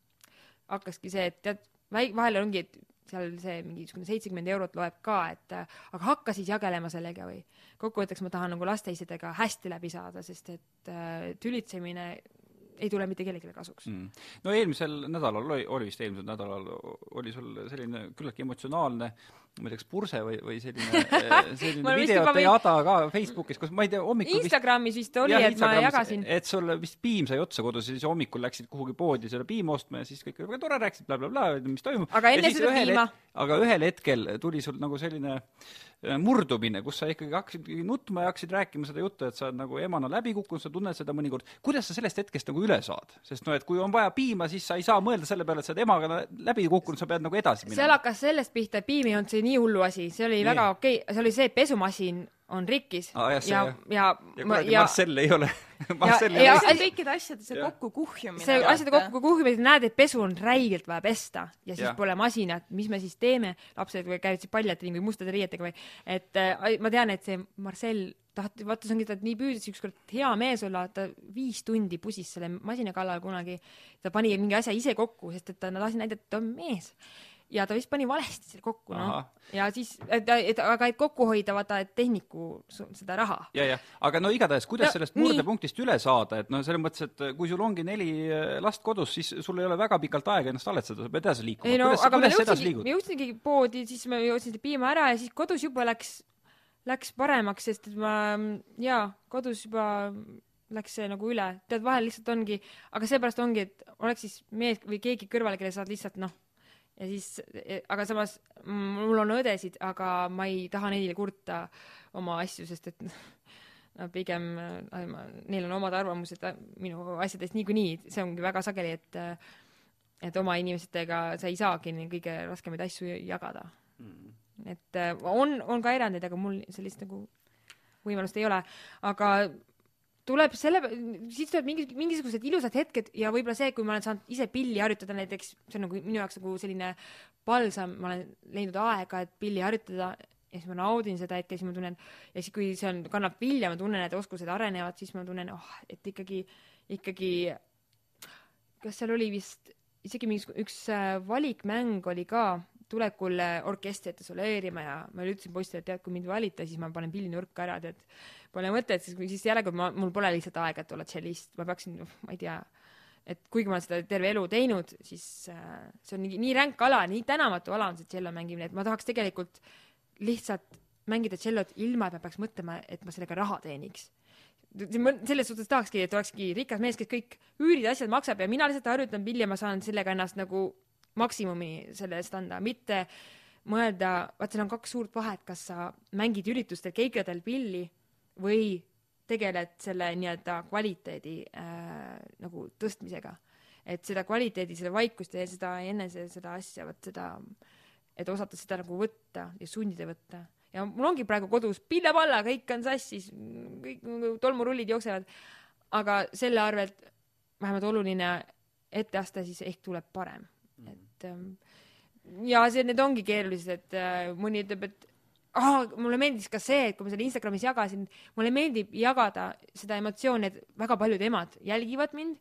hakkaski see, et tead, vahel ongi, et seal see mingisugune seitsekümmend eurot loeb ka, et aga hakka siis jagelema sellega või. kokkuvõtteks ma tahan nagu lasteisedega hästi läbi saada, sest et äh, tülitsemine ei tule mitte kellelegi kasuks mm.. no eelmisel nädalal oli, oli vist eelmisel nädalal, oli sul selline küllaltki emotsionaalne ma ei tea, kas purse või, või selline, selline videote jada ka Facebookis, kus ma ei tea, hommikul Instagramis vist, oli, et ma jagasin. et sul vist piim sai otsa kodus ja siis hommikul läksid kuhugi poodi seda piima ostma ja siis kõik oli väga tore, rääkisid blablabla bla, bla, mis toimub. aga enne seda piima? aga ühel hetkel tuli sul nagu selline Äh, murdumine, kus sa ikkagi hakkasid nutma ja hakkasid rääkima seda juttu, et sa oled nagu emana läbi kukkunud, sa tunned seda mõnikord. kuidas sa sellest hetkest nagu üle saad? sest noh, et kui on vaja piima, siis sa ei saa mõelda selle peale, et sa oled emaga läbi kukkunud, sa pead nagu edasi minema. seal hakkas sellest pihta, et piim ei olnud see nii hullu asi, see oli nii. väga okei okay., see oli see, et pesumasin on rikkis ah, jah, ja, ja, ja, ja, ja Marcel ei ole Marcel ja- ja, ja- see on kõikide asjade see Jah. kokkukuhjumine. see asjade kokku kuhjumine, näed, et pesu on räigelt vaja pesta ja siis Jah. pole masinat, mis me siis teeme, lapsed käivad siis paljalt ringi või mustade riietega või, et äh, ma tean, et see Marcel tahtis, vaata see ongi, ta nii püüdis ükskord hea mees olla, ta viis tundi pusis selle masina kallal kunagi, ta pani mingi asja ise kokku, sest et ta tahtis näidata, et ta on mees ja ta vist pani valesti selle kokku, noh ja siis, et, et aga et kokku hoida, vaata, et tehniku seda raha. ja, ja, aga no igatahes, kuidas No sellest murdepunktist üle saada, et noh, selles mõttes, et kui sul ongi neli äh, last kodus, siis sul ei ole väga pikalt aega ennast talletada, sa pead edasi liikuma. ei no kuidas, aga kuidas jõudsingi, liigud ma? jõudsingi poodi, siis ma jõudsin seda piima ära ja siis kodus juba läks, läks paremaks, sest et ma jaa, kodus juba läks see nagu üle, tead, vahel lihtsalt ongi, aga seepärast ongi, et oleks siis mees või keegi kõrval, kelle saad lihtsalt noh, ja siis, aga samas mm, mul on õdesid, aga ma ei taha neile kurta oma asju, sest et no pigem äh, ma- neil on omad arvamused äh, minu asjadest niikuinii, see ongi väga sageli, et äh, et oma inimestega sa ei saagi neid kõige raskemaid asju jagada. et äh, on, on ka erandeid, aga mul sellist nagu võimalust ei ole, aga tuleb selle, siis tuleb mingi, mingisugused ilusad hetked ja võib-olla see, kui ma olen saanud ise pilli harjutada näiteks, see on nagu minu jaoks nagu selline palsam, ma olen leidnud aega, et pilli harjutada ja siis ma naudin seda hetke, siis ma tunnen ja siis, kui see on, kannab vilja, ma tunnen, et oskused arenevad, siis ma tunnen, oh, et ikkagi, ikkagi kas seal oli vist isegi mingi üks äh, valikmäng oli ka, tulekul äh, orkestri ette soleerima ja ma ütlesin poistele, et tead, kui mind valite, siis ma panen pilli nurka ära, tead. Pole mõtet, siis, siis järelikult ma, mul pole lihtsalt aega, et olla tšellist, ma peaksin, ma ei tea, et kuigi ma olen seda terve elu teinud, siis äh, see on nii, nii ränk ala, nii tänamatu ala on see tšello mängimine, et ma tahaks tegelikult lihtsalt mängida tšellot ilma, et ma peaks mõtlema, et ma sellega raha teeniks. Selles suhtes tahakski, et olekski rikas mees, kes kõik üürid ja asjad maksab ja mina lihtsalt harjutan pilli ja ma saan sellega ennast nagu maksimumi selle eest anda, mitte mõelda, vaat seal on kaks suurt vahet, kas sa mängid üritustel keikadel pilli või tegeled selle nii-öelda kvaliteedi äh, nagu tõstmisega. et seda kvaliteedi, seda vaikust ja seda enese seda asja, vot seda, et osata seda nagu võtta ja sundida võtta. Ja mul ongi praegu kodus pille-palla, kõik on sassis, kõik nagu tolmurullid jooksevad, aga selle arvelt vähemalt oluline etteaste siis ehk tuleb parem, et ähm, ja see, need ongi keerulised, et äh, mõni ütleb, et ah, mulle meeldis ka see, et kui ma selle Instagramis jagasin, mulle meeldib jagada seda emotsiooni, et väga paljud emad jälgivad mind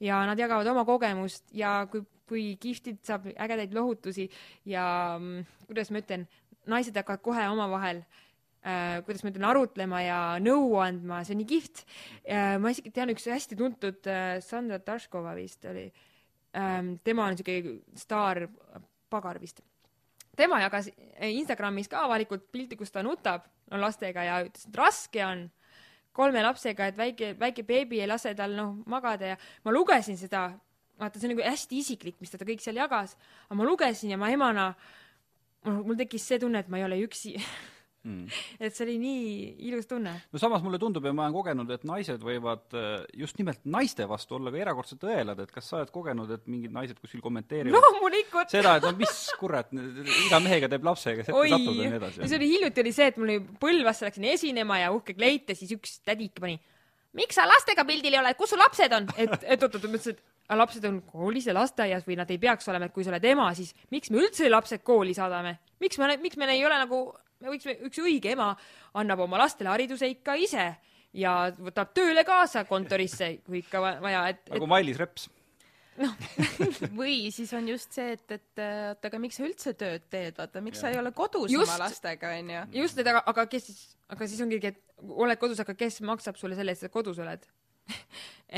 ja nad jagavad oma kogemust ja kui, kui kihvtilt saab ägedaid lohutusi ja mm, kuidas ma ütlen, naised hakkavad kohe omavahel äh, kuidas ma ütlen, arutlema ja nõu andma, see on nii kihvt äh,. ma isegi tean üks hästi tuntud äh, Sandra Taškova vist oli ähm,, tema on siuke staar pagar vist. Tema jagas Instagramis ka avalikult pilti, kus ta nutab no, lastega ja ütles, et raske on kolme lapsega, et väike, väike beebi ei lase tal noh magada ja ma lugesin seda, vaata, see on nagu hästi isiklik, mis ta kõik seal jagas, aga ma lugesin ja ma emana, mul tekkis see tunne, et ma ei ole üksi Mm. et see oli nii ilus tunne. no samas mulle tundub ja ma olen kogenud, et naised võivad äh, just nimelt naiste vastu olla ka erakordselt õelad, et kas sa oled kogenud, et mingid naised kuskil kommenteerivad loomulikult. seda, et no mis kurat, iga mehega teeb lapse, kes ette satub ja nii edasi see. oli hiljuti oli see, et mul oli Põlvasse läksin esinema ja uhke kleit ja siis üks tädike pani, miks sa lastega pildil ei ole, kus su lapsed on? et, et oot-oot, ma ütlesin, et aga lapsed on koolis ja lasteaias või nad ei peaks olema, et kui sa oled ema, siis miks me üldse lapsed kooli saadame? miks me, miks me ei ole nagu, me võiksime, üks õige ema annab oma lastele hariduse ikka ise ja võtab tööle kaasa kontorisse, kui ikka va- vaja, et, et nagu Mailis Reps. või siis on just see, et, et äh, oota, aga miks sa üldse tööd teed, vaata, miks sa ei ole kodus Just. oma lastega, onju. just, et aga, aga kes siis, aga siis ongi, et oled kodus, aga kes maksab sulle selle eest, et sa kodus oled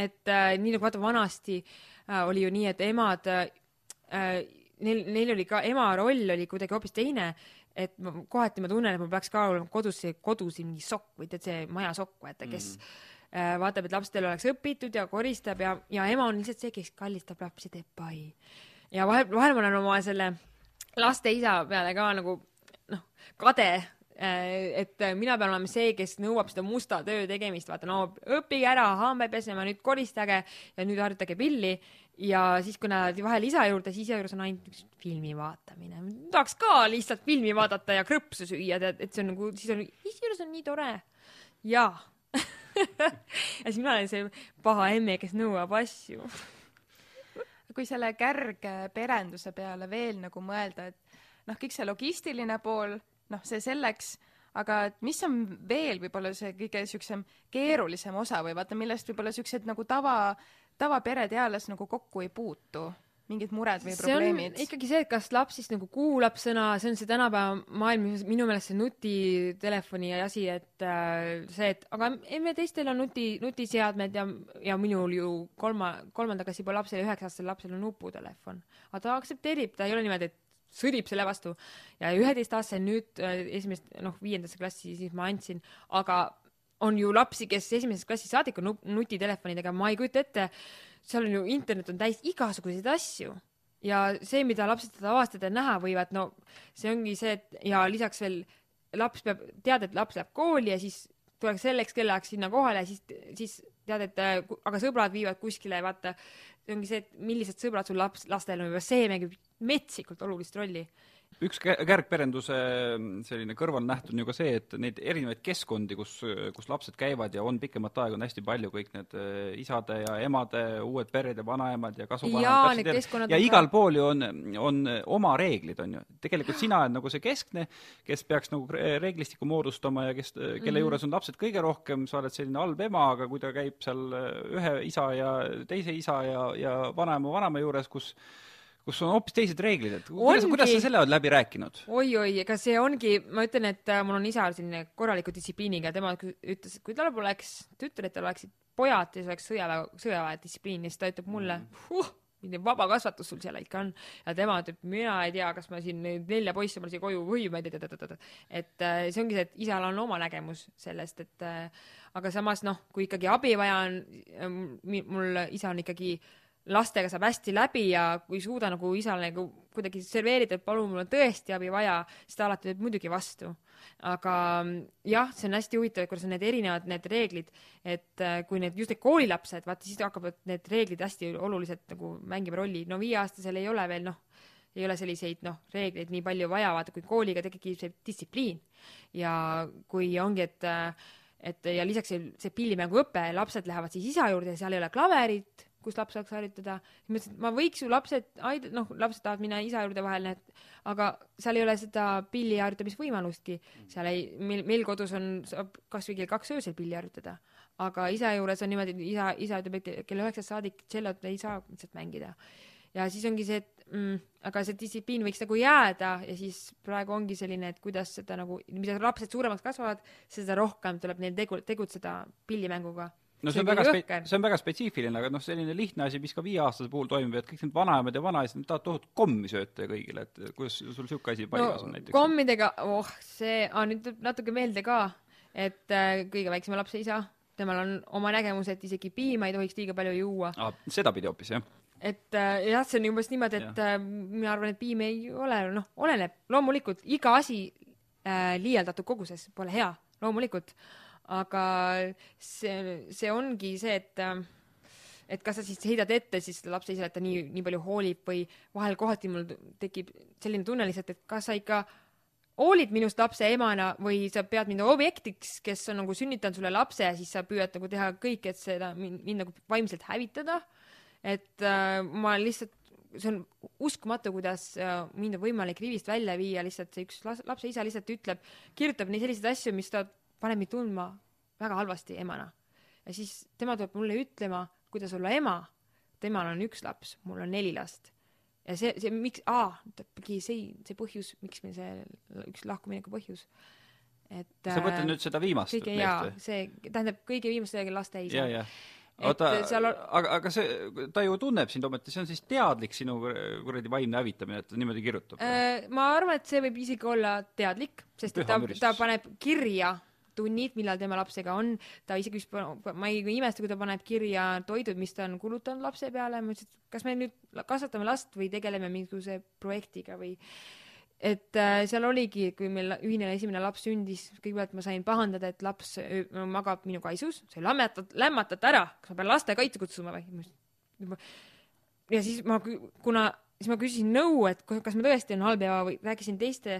et äh, nii nagu vaata vanasti äh, oli ju nii, et emad äh,, neil, neil oli ka ema roll oli kuidagi hoopis teine, et ma, kohati ma tunnen, et mul peaks ka olema kodus see kodus mingi sokk või tead see majasokk, vaata, kes mm. äh, vaatab, et lastel oleks õpitud ja koristab ja, ja ema on lihtsalt see, kes kallistab lapsi, teeb pai. ja vahel, vahel ma olen oma selle laste isa peale ka nagu noh, kade, et mina pean olema see, kes nõuab seda musta töö tegemist, vaata no õppige ära, hambaid pesema, nüüd koristage ja nüüd harjutage pilli ja siis, kui nad vahel isa juurde, siis isa juures on ainult üks filmi vaatamine. tahaks ka lihtsalt filmi vaadata ja krõpsu süüa, tead, et see on nagu, siis on, isa juures on nii tore. jaa ja siis mina olen see paha emme, kes nõuab asju. kui selle kärgperenduse peale veel nagu mõelda, et noh, kõik see logistiline pool, noh, see selleks, aga et mis on veel võib-olla see kõige niisugusem keerulisem osa või vaata, millest võib-olla niisugused nagu tava, tavapered eales nagu kokku ei puutu mingid mured või probleemid? ikkagi see, et kas laps siis nagu kuulab sõna, see on see tänapäeva maailm, minu meelest see nutitelefoni asi, et äh, see, et aga me teistel on nuti, nutiseadmed ja, ja minul ju kolma, kolmanda klassi poole lapsel, üheksa-aastasel lapsel on nuputelefon. aga ta aktsepteerib, ta ei ole niimoodi, et sõdib selle vastu ja üheteistaastane nüüd äh, esimest, noh, viiendasse klassi siis ma andsin, aga on ju lapsi, kes esimesest klassist saadik on nutitelefonidega, ma ei kujuta ette, seal on ju, internet on täis igasuguseid asju. Ja see, mida lapsed avastada ja näha võivad, no see ongi see, et ja lisaks veel laps peab, tead, et laps läheb kooli ja siis tuleks selleks kellaajaks sinna kohale, siis, siis tead, et aga sõbrad viivad kuskile, vaata, see ongi see, et millised sõbrad sul laps, lastel on, see mängib metsikult olulist rolli üks kärgperenduse mm, selline kõrvalnäht on ju ka see, et neid erinevaid keskkondi, kus, kus lapsed käivad ja on pikemat aega, on hästi palju, kõik need äh, isade ja emade, uued pered ja vanaemad ja kasuvanaemad. ja, ja igal pool ju on, on oma reeglid, on ju. tegelikult sina oled nagu see keskne, kes peaks nagu reeglistiku moodustama ja kes, kelle mm -hmm. juures on lapsed kõige rohkem, sa oled selline halb ema, aga kui ta käib seal ühe isa ja teise isa ja, ja vanaema, vanaema juures, kus kus on hoopis teised reeglid, et kuidas, kuidas sa selle oled läbi rääkinud oi,? oi-oi, ega see ongi, ma ütlen, et äh, mul on isa selline korraliku distsipliiniga, tema ütles, et kui tal poleks tütretel oleksid pojad ja siis oleks sõjaväe, sõjaväe distsipliin ja siis ta ütleb mulle mm., huh, mingi vaba kasvatus sul seal ikka on. ja tema ütleb, mina ei tea, kas ma siin nelja poissi mul siia koju või ma ei tea, et äh, see ongi see, et isal on oma nägemus sellest, et äh, aga samas noh, kui ikkagi abi vaja on, mul isa on ikkagi äh, lastega saab hästi läbi ja kui ei suuda nagu isale nagu kuidagi serveerida, et palun, mul on tõesti abi vaja, siis ta alati teeb muidugi vastu. aga jah, see on hästi huvitav, kuidas on need erinevad need reeglid, et äh, kui need just need koolilapsed, vaata siis hakkavad need reeglid hästi oluliselt nagu mängima rolli, no viieaastasel ei ole veel noh, ei ole selliseid noh, reegleid nii palju vaja, vaata kui kooliga tekib see distsipliin ja kui ongi, et et ja lisaks see, see pillimänguõpe, lapsed lähevad siis isa juurde ja seal ei ole klaverit kus laps saaks harjutada. siis mõtlesin, et ma võiks ju lapsed aid-, noh, lapsed tahavad minna isa juurde vahel, et aga seal ei ole seda pilli harjutamisvõimalustki. seal ei, meil, meil kodus on, saab kasvõi kell kaks öösel pilli harjutada. aga isa juures on niimoodi, et isa, isa ütleb, et kella üheksast saadik tšellot ei saa lihtsalt mängida. ja siis ongi see, et mm, aga see distsipliin võiks nagu jääda ja siis praegu ongi selline, et kuidas seda nagu, mida lapsed suuremaks kasvavad, seda rohkem tuleb neil tegu, tegutseda pillimänguga no see on väga spe-, see on väga spetsiifiline, aga noh, selline lihtne asi, mis ka viieaastase puhul toimub, et kõik need vanaemad ja vanaisad, nad tahavad tohutut kommi sööta kõigile, et kuidas sul niisugune asi paigas no, on näiteks? kommidega, oh, see nüüd tuleb natuke meelde ka, et äh, kõige väiksema lapse isa, temal on oma nägemus, et isegi piima ei tohiks liiga palju juua ah,. sedapidi hoopis, jah? et äh, jah, see on umbes niimoodi, et äh, mina arvan, et piim ei ole, noh, oleneb, loomulikult iga asi äh, liialdatud koguses pole hea, loomulikult aga see, see ongi see, et et kas sa siis heidad ette siis lapse isale, et ta nii, nii palju hoolib või vahel kohati mul tekib selline tunne lihtsalt, et kas sa ikka hoolid minust lapse emana või sa pead mind objektiks, kes on nagu sünnitanud sulle lapse ja siis sa püüad nagu teha kõik, et seda mind, mind nagu vaimselt hävitada. et äh, ma lihtsalt, see on uskumatu, kuidas äh, mind on võimalik rivist välja viia, lihtsalt see üks lapse isa lihtsalt ütleb, kirjutab nii selliseid asju, mis ta paneb mind tundma väga halvasti emana. ja siis tema tuleb mulle ütlema, kuidas olla ema. temal on üks laps, mul on neli last. ja see, see miks, aa, see, see põhjus, miks meil see üks lahkumineku põhjus. et sa mõtled äh, nüüd seda viimast kõige, jaa, see, tähendab kõige viimase laste isa. oota, seal... aga, aga see, ta ju tunneb sind ometi, see on siis teadlik sinu kuradi vaimne hävitamine, et ta niimoodi kirjutab äh,? ma arvan, et see võib isegi olla teadlik, sest ta, ta paneb kirja tunnid, millal tema lapsega on, ta isegi ma ei imesta, kui ta paneb kirja toidud, mis ta on kulutanud lapse peale, ma ütlesin, et kas me nüüd kasvatame last või tegeleme mingisuguse projektiga või? Et äh, seal oligi, kui meil ühine esimene laps sündis, kõigepealt ma sain pahandada, et laps öö, magab minu kaisus, sai lämmatat-, lämmatat ära, kas ma pean lastekaitse kutsuma või? ja siis ma, kuna, siis ma küsisin nõu, et kas ma tõesti olen halb ema või rääkisin teiste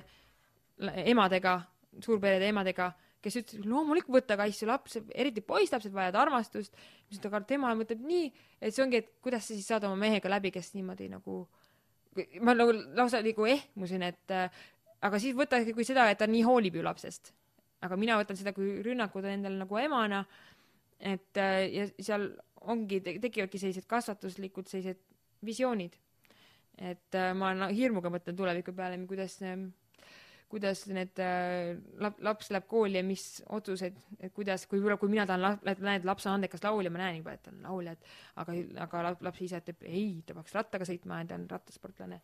emadega, suurperede emadega kes ütles, loomulikult võta kass, su laps, eriti poisslapsed vajavad armastust, siis aga tema mõtleb nii, et see ongi, et kuidas sa siis saad oma mehega läbi, kes niimoodi nagu ma nagu lausa nagu ehmusin, et äh, aga siis võta kui seda, et ta nii hoolib ju lapsest. aga mina võtan seda kui rünnakut endale nagu emana, et äh, ja seal ongi, tekivadki sellised kasvatuslikud sellised visioonid. et äh, ma no, hirmuga mõtlen tuleviku peale, kuidas äh, kuidas need äh, lap-, laps läheb kooli ja mis otsused, et kuidas, kui, kui mina tahan la-, näen, et laps on andekas laulja, ma näen juba, et ta on laulja, et aga, aga laps ise ütleb ei, ta peaks rattaga sõitma ja ta on rattasportlane.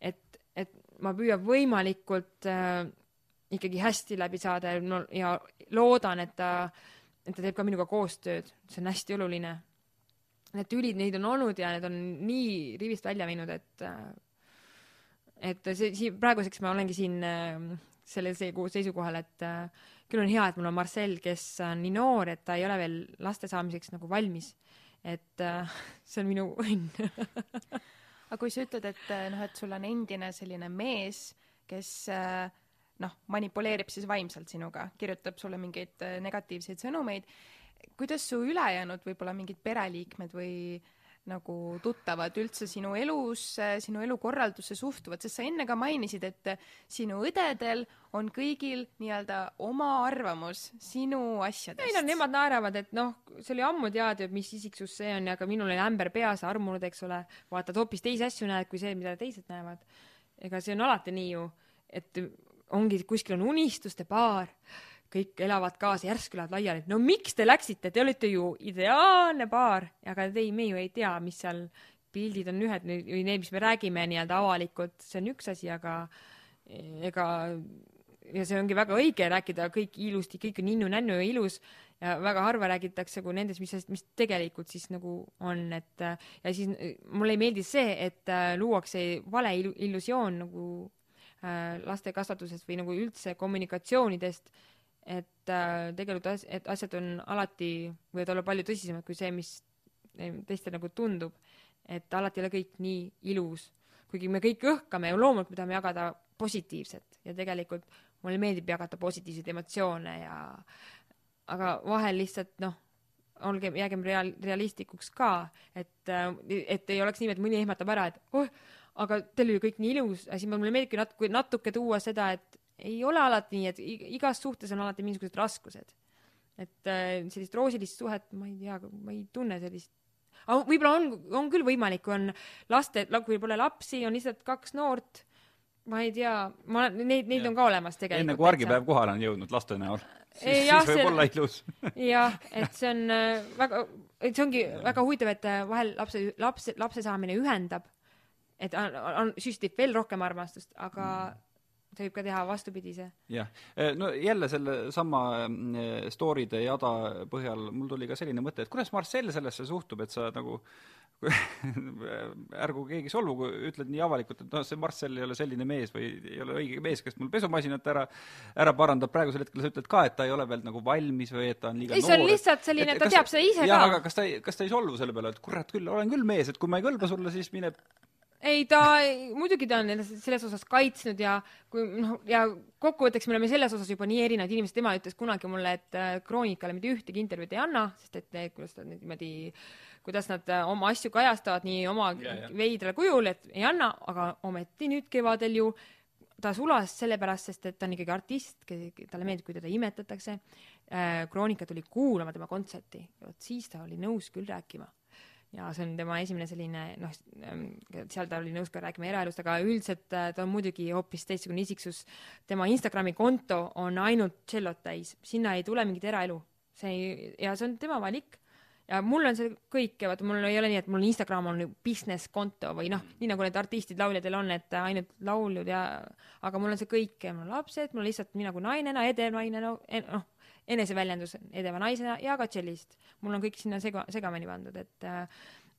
et, et ma püüan võimalikult äh, ikkagi hästi läbi saada ja no ja loodan, et ta, et ta teeb ka minuga koostööd, see on hästi oluline. Need tülid, neid on olnud ja need on nii rivist välja viinud, et äh, et see, siin praeguseks ma olengi siin äh, sellel seisukohal, et äh, küll on hea, et mul on Marcel, kes on nii noor, et ta ei ole veel laste saamiseks nagu valmis. et äh, see on minu õnn aga kui sa ütled, et äh, noh, et sul on endine selline mees, kes noh, manipuleerib siis vaimselt sinuga, kirjutab sulle mingeid negatiivseid sõnumeid, kuidas su ülejäänud võib-olla mingid pereliikmed või äh, nagu tuttavad üldse sinu elusse, sinu elukorraldusse suhtuvad, sest sa enne ka mainisid, et sinu õdedel on kõigil nii-öelda oma arvamus sinu asjadest. ei no nemad naeravad, et noh, see oli ammu teada, mis isiksus see on ja ka minul oli ämber peas armunud, eks ole, vaatad hoopis teisi asju näed kui see, mida teised näevad. ega see on alati nii ju, et ongi, kuskil on unistuste paar kõik elavad kaasa, järsku lähevad laiali, no miks te läksite, te olite ju ideaalne paar, aga ei, me ju ei tea, mis seal pildid on ühed või need, mis me räägime nii-öelda avalikult, see on üks asi, aga ega ja see ongi väga õige rääkida kõik ilusti, kõik on ninnu-nännu ja ilus ja väga harva räägitakse kui nendest, mis, mis tegelikult siis nagu on, et ja siis mulle ei meeldi see, et äh, luuakse vale illusioon nagu äh, laste kasvatusest või nagu üldse kommunikatsioonidest et äh, tegelikult as-, et asjad on alati, võivad olla palju tõsisemad kui see, mis teistele nagu tundub. et alati ei ole kõik nii ilus, kuigi me kõik õhkame ja loomulikult me tahame jagada positiivset. Ja tegelikult mulle meeldib jagada positiivseid emotsioone ja aga vahel lihtsalt noh, olgem, jäägem real-, realistlikuks ka, et, äh, et ei oleks nii, et mõni ehmatab ära, et oh, aga teil oli kõik nii ilus, siis mulle meeldibki natuke, natuke tuua seda, et ei ole alati nii, et igas suhtes on alati mingisugused raskused. et äh, sellist roosilist suhet, ma ei tea, ma ei tunne sellist aga võib-olla on, on küll võimalik, kui on laste, kui pole lapsi, on lihtsalt kaks noort, ma ei tea, ma, neid, neid ja. on ka olemas tegelikult. enne kui argipäev kohale on jõudnud laste näol, siis, siis võib olla ilus. jah, et see on äh, väga, et see ongi ja. väga huvitav, et äh, vahel lapse, laps, lapse saamine ühendab, et on, on, süstib veel rohkem armastust, aga mm ta võib ka teha vastupidise. jah, eh, no jälle selle sama eh, story'de jada põhjal mul tuli ka selline mõte, et kuidas Marcel sellesse suhtub, et sa nagu ärgu keegi solvugu, ütled nii avalikult, et noh, see Marcel ei ole selline mees või ei ole õige mees, kes mul pesumasinat ära, ära parandab, praegusel hetkel sa ütled ka, et ta ei ole veel nagu valmis või et ta on liiga ei, see on lihtsalt selline, ta teab seda ise jah, ka. aga kas ta ei, kas ta ei solvu selle peale, et kurat küll, olen küll mees, et kui ma ei kõlba sulle, siis mine ei, ta, muidugi ta on ennast selles osas kaitsnud ja kui noh, ja kokkuvõtteks me oleme selles osas juba nii erinevad inimesed, tema ütles kunagi mulle, et äh, Kroonikale mitte ühtegi intervjuud ei anna, sest et need, kuidas ta niimoodi, kuidas nad äh, oma asju kajastavad nii oma ja, ja. veidral kujul, et ei anna, aga ometi nüüd kevadel ju ta sulas sellepärast, sest et ta on ikkagi artist, talle meeldib, kui teda imetatakse. Äh, Kroonika tuli kuulama tema kontserti, vot siis ta oli nõus küll rääkima ja see on tema esimene selline noh, ähm, seal ta oli nõus ka rääkima eraelust, aga üldiselt äh, ta on muidugi hoopis teistsugune isiksus. tema Instagrami konto on ainult tšellot täis, sinna ei tule mingit eraelu. see ei, ja see on tema valik. ja mul on see kõik ja vaata, mul ei ole nii, et mul Instagram on business konto või noh, nii nagu need artistid, lauljadel on, et ainult laulud ja, aga mul on see kõik ja mul on lapsed, mul lihtsalt mina kui nainena, edev naine, noh, eneseväljendus edeva naisena ja ka tšellist. mul on kõik sinna sega, segamini pandud, et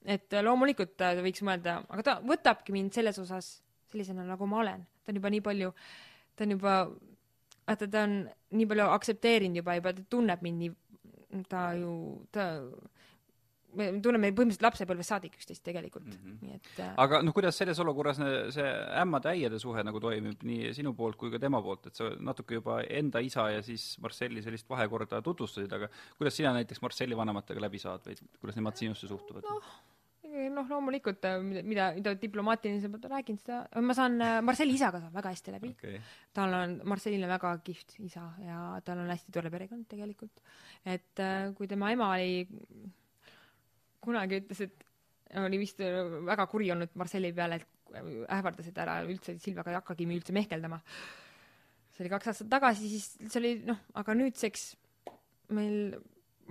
et loomulikult ta võiks mõelda, aga ta võtabki mind selles osas sellisena, nagu ma olen. ta on juba nii palju, ta on juba, vaata, ta on nii palju aktsepteerinud juba, juba ta tunneb mind nii, ta ju, ta me tunneme põhimõtteliselt lapsepõlvest saadik üksteist tegelikult mm. -hmm. nii et äh, aga noh, kuidas selles olukorras see ämmade-äiade suhe nagu toimib nii sinu poolt kui ka tema poolt, et sa natuke juba enda isa ja siis Marcelli sellist vahekorda tutvustasid, aga kuidas sina näiteks Marcelli vanematega läbi saad või kuidas nemad sinusse suhtuvad no.? noh, loomulikult äh, mida, mida, mida diplomaatilisemalt räägin, seda, ma saan äh, Marcelli isaga saan väga hästi läbi. okay., tal on, Marcelil on väga kihvt isa ja tal on hästi tore perekond tegelikult. et äh, kui tema ema oli, kunagi ütles, et oli vist väga kuri olnud Marcelli peale, et ähvardas, et ära üldse Silvaga ei hakkagi üldse mehkeldama. see oli kaks aastat tagasi, siis see oli noh, aga nüüdseks meil,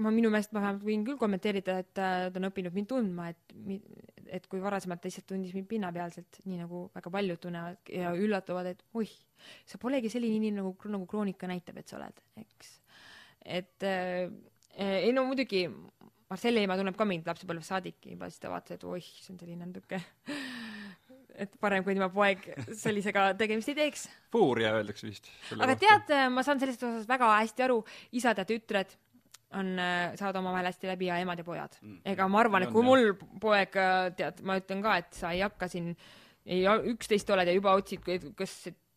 ma minu meelest ma vähemalt võin küll kommenteerida, et äh, ta on õppinud mind tundma, et et kui varasemalt lihtsalt tundis mind pinnapealselt, nii nagu väga paljud tunnevad ja üllatuvad, et oih, sa polegi selline inimene nagu, nagu kroonika näitab, et sa oled, eks. et äh, ei no muidugi Marcelli ema tunneb ka mind lapsepõlvest saadik juba, siis ta vaatas, et oih, see on selline natuke et parem, kui tema poeg sellisega tegemist ei teeks. Fuuria öeldakse vist. aga tead, ma saan sellest osas väga hästi aru, isad ja tütred on, saavad omavahel hästi läbi ja emad ja pojad. Mm. ega ma arvan, et kui mul poeg, tead, ma ütlen ka, et sa ei hakka siin, ei, üksteist oled ja juba otsid, kas,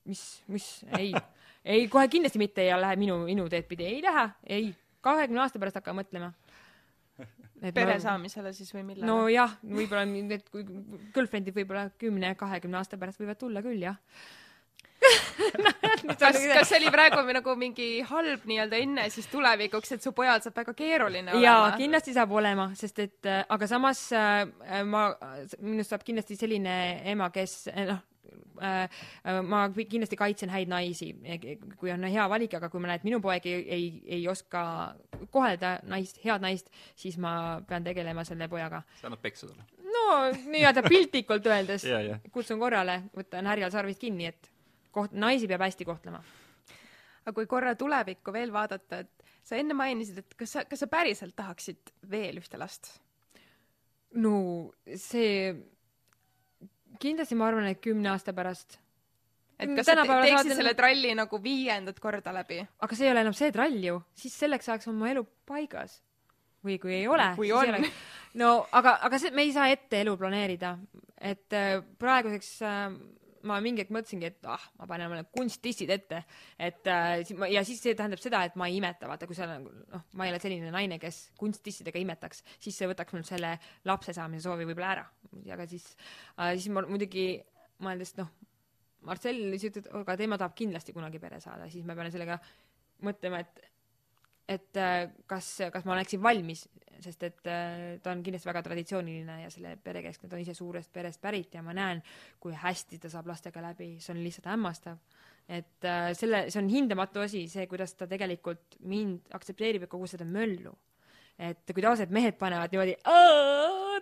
mis, mis, ei, ei kohe kindlasti mitte ja lähe minu, minu teed pidi, ei lähe, ei, kahekümne aasta pärast hakka mõtlema. pere saamisele siis või millele? nojah, võib-olla need girlfriend'id võib-olla kümne, kahekümne aasta pärast võivad tulla küll, jah. kas, kas see oli praegu nagu mingi halb nii-öelda enne siis tulevikuks, et su pojal saab väga keeruline jaa, olema? kindlasti saab olema, sest et äh, aga samas äh, ma, minust saab kindlasti selline ema, kes noh ma kindlasti kaitsen häid naisi, kui on hea valik, aga kui ma näen, et minu poeg ei, ei, ei oska kohelda naist, head naist, siis ma pean tegelema selle pojaga. sa annad peksa talle. no nii-öelda piltlikult öeldes Jaa, jaa. kutsun korrale, võtan härjal sarvist kinni, et koht-, naisi peab hästi kohtlema. aga kui korra tulevikku veel vaadata, et sa enne mainisid, et kas sa, kas sa päriselt tahaksid veel ühte last? no see, kindlasti ma arvan, et kümne aasta pärast et Mm, kas sa teeksid selle tralli nagu viiendat korda läbi? aga see ei ole enam see trall ju, siis selleks ajaks on mu elu paigas. või kui ei ole. Kui on. no aga, aga see, me ei saa ette elu planeerida, et äh, praeguseks äh, ma mingi hetk mõtlesingi, et ah, ma panen omale kunsttissid ette, et äh, ja siis see tähendab seda, et ma ei imeta, vaata, kui sa nagu noh, ma ei ole selline naine, kes kunsttissidega imetaks, siis see võtaks mul selle lapse saamise soovi võib-olla ära, aga siis äh,, siis ma muidugi mõeldes noh, Marcel ütles, et aga tema tahab kindlasti kunagi pere saada, siis ma pean sellega mõtlema, et et äh, kas, kas ma oleksin valmis, sest et äh, ta on kindlasti väga traditsiooniline ja selle perekeskne, ta on ise suurest perest pärit ja ma näen, kui hästi ta saab lastega läbi, see on lihtsalt hämmastav. et äh, selle, see on hindamatu asi, see, kuidas ta tegelikult mind aktsepteerib ja kogu seda möllu. et kui tavaliselt mehed panevad niimoodi,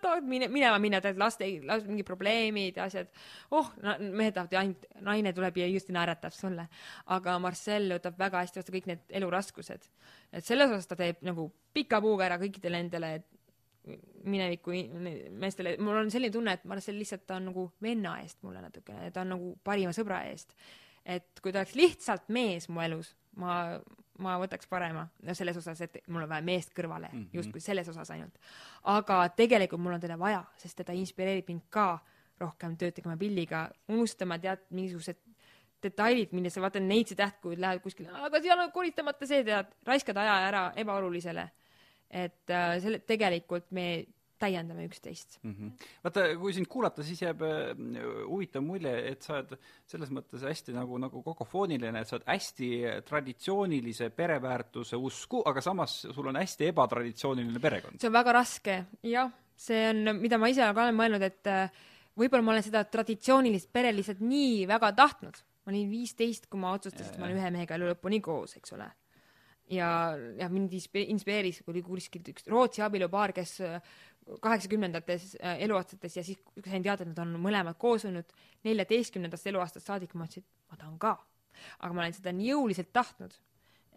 tahavad mine, minema minna, tead laste, mingid probleemid ja asjad, oh, mehed tahavad ju ainult, naine tuleb ja just naeratab sulle. aga Marcel võtab väga hästi vastu kõik need eluraskused. et selles osas ta teeb nagu pika puuga ära kõikidele nendele mineviku meestele, mul on selline tunne, et Marcel lihtsalt on nagu venna eest mulle natukene, ta on nagu parima sõbra eest. et kui ta oleks lihtsalt mees mu elus, ma, ma võtaks parema, no selles osas, et mul on vaja meest kõrvale mm. -hmm., justkui selles osas ainult. aga tegelikult mul on teda vaja, sest teda inspireerib mind ka rohkem tööd tegema pilliga, unustama tead mingisugused detailid, milles sa vaatad neitsi tähtkuid, lähed kuskile, aga seal on koristamata see, tead, raiskad aja ära ebaolulisele. et äh, selle, tegelikult me täiendame üksteist. mm. -hmm. vaata, kui sind kuulata, siis jääb äh, huvitav mulje, et sa oled selles mõttes hästi nagu, nagu kokofooniline, et sa oled hästi traditsioonilise pereväärtuse usku, aga samas sul on hästi ebatraditsiooniline perekond. see on väga raske, jah, see on, mida ma ise ka olen mõelnud, et äh, võib-olla ma olen seda traditsioonilist pere lihtsalt nii väga tahtnud. ma olin viisteist, kui ma otsustasin, et ma olen ühe mehega elu lõpuni koos, eks ole. ja, ja mind inspi- inspireeris, kui oli kuskilt üks Rootsi abielupaar, kes äh, kaheksakümnendates äh, eluaastates ja siis sain teada, et nad on mõlemad koos olnud neljateistkümnendast eluaastast saadik, ma mõtlesin, et ma tahan ka. aga ma olen seda nii jõuliselt tahtnud,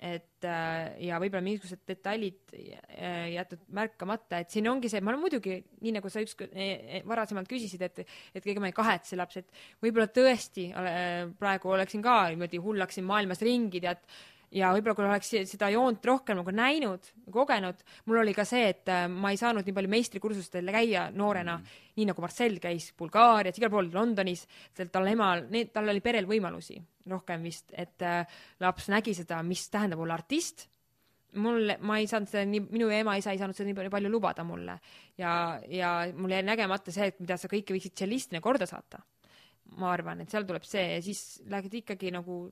et äh, ja võib-olla mingisugused detailid äh, jäetud märkamata, et siin ongi see, ma olen muidugi, nii nagu sa ükskord eh, varasemalt küsisid, et et ega ma ei kahetse lapsi, et võib-olla tõesti praegu oleksin ka niimoodi hullaksin maailmas ringi, tead, ja võib-olla kui oleks seda joont rohkem nagu näinud, kogenud, mul oli ka see, et äh, ma ei saanud nii palju meistrikursustel käia noorena mm, -hmm. nii nagu Marcel käis Bulgaarias, igal pool Londonis, tal emal, tal oli perel võimalusi rohkem vist, et äh, laps nägi seda, mis tähendab olla artist mul, ma ei saanud seda nii, minu ema-isa ei saanud seda nii palju, palju lubada mulle ja, ja mul jäi nägemata see, et mida sa kõike võiksid tšellistina korda saata. ma arvan, et seal tuleb see ja siis lähed ikkagi nagu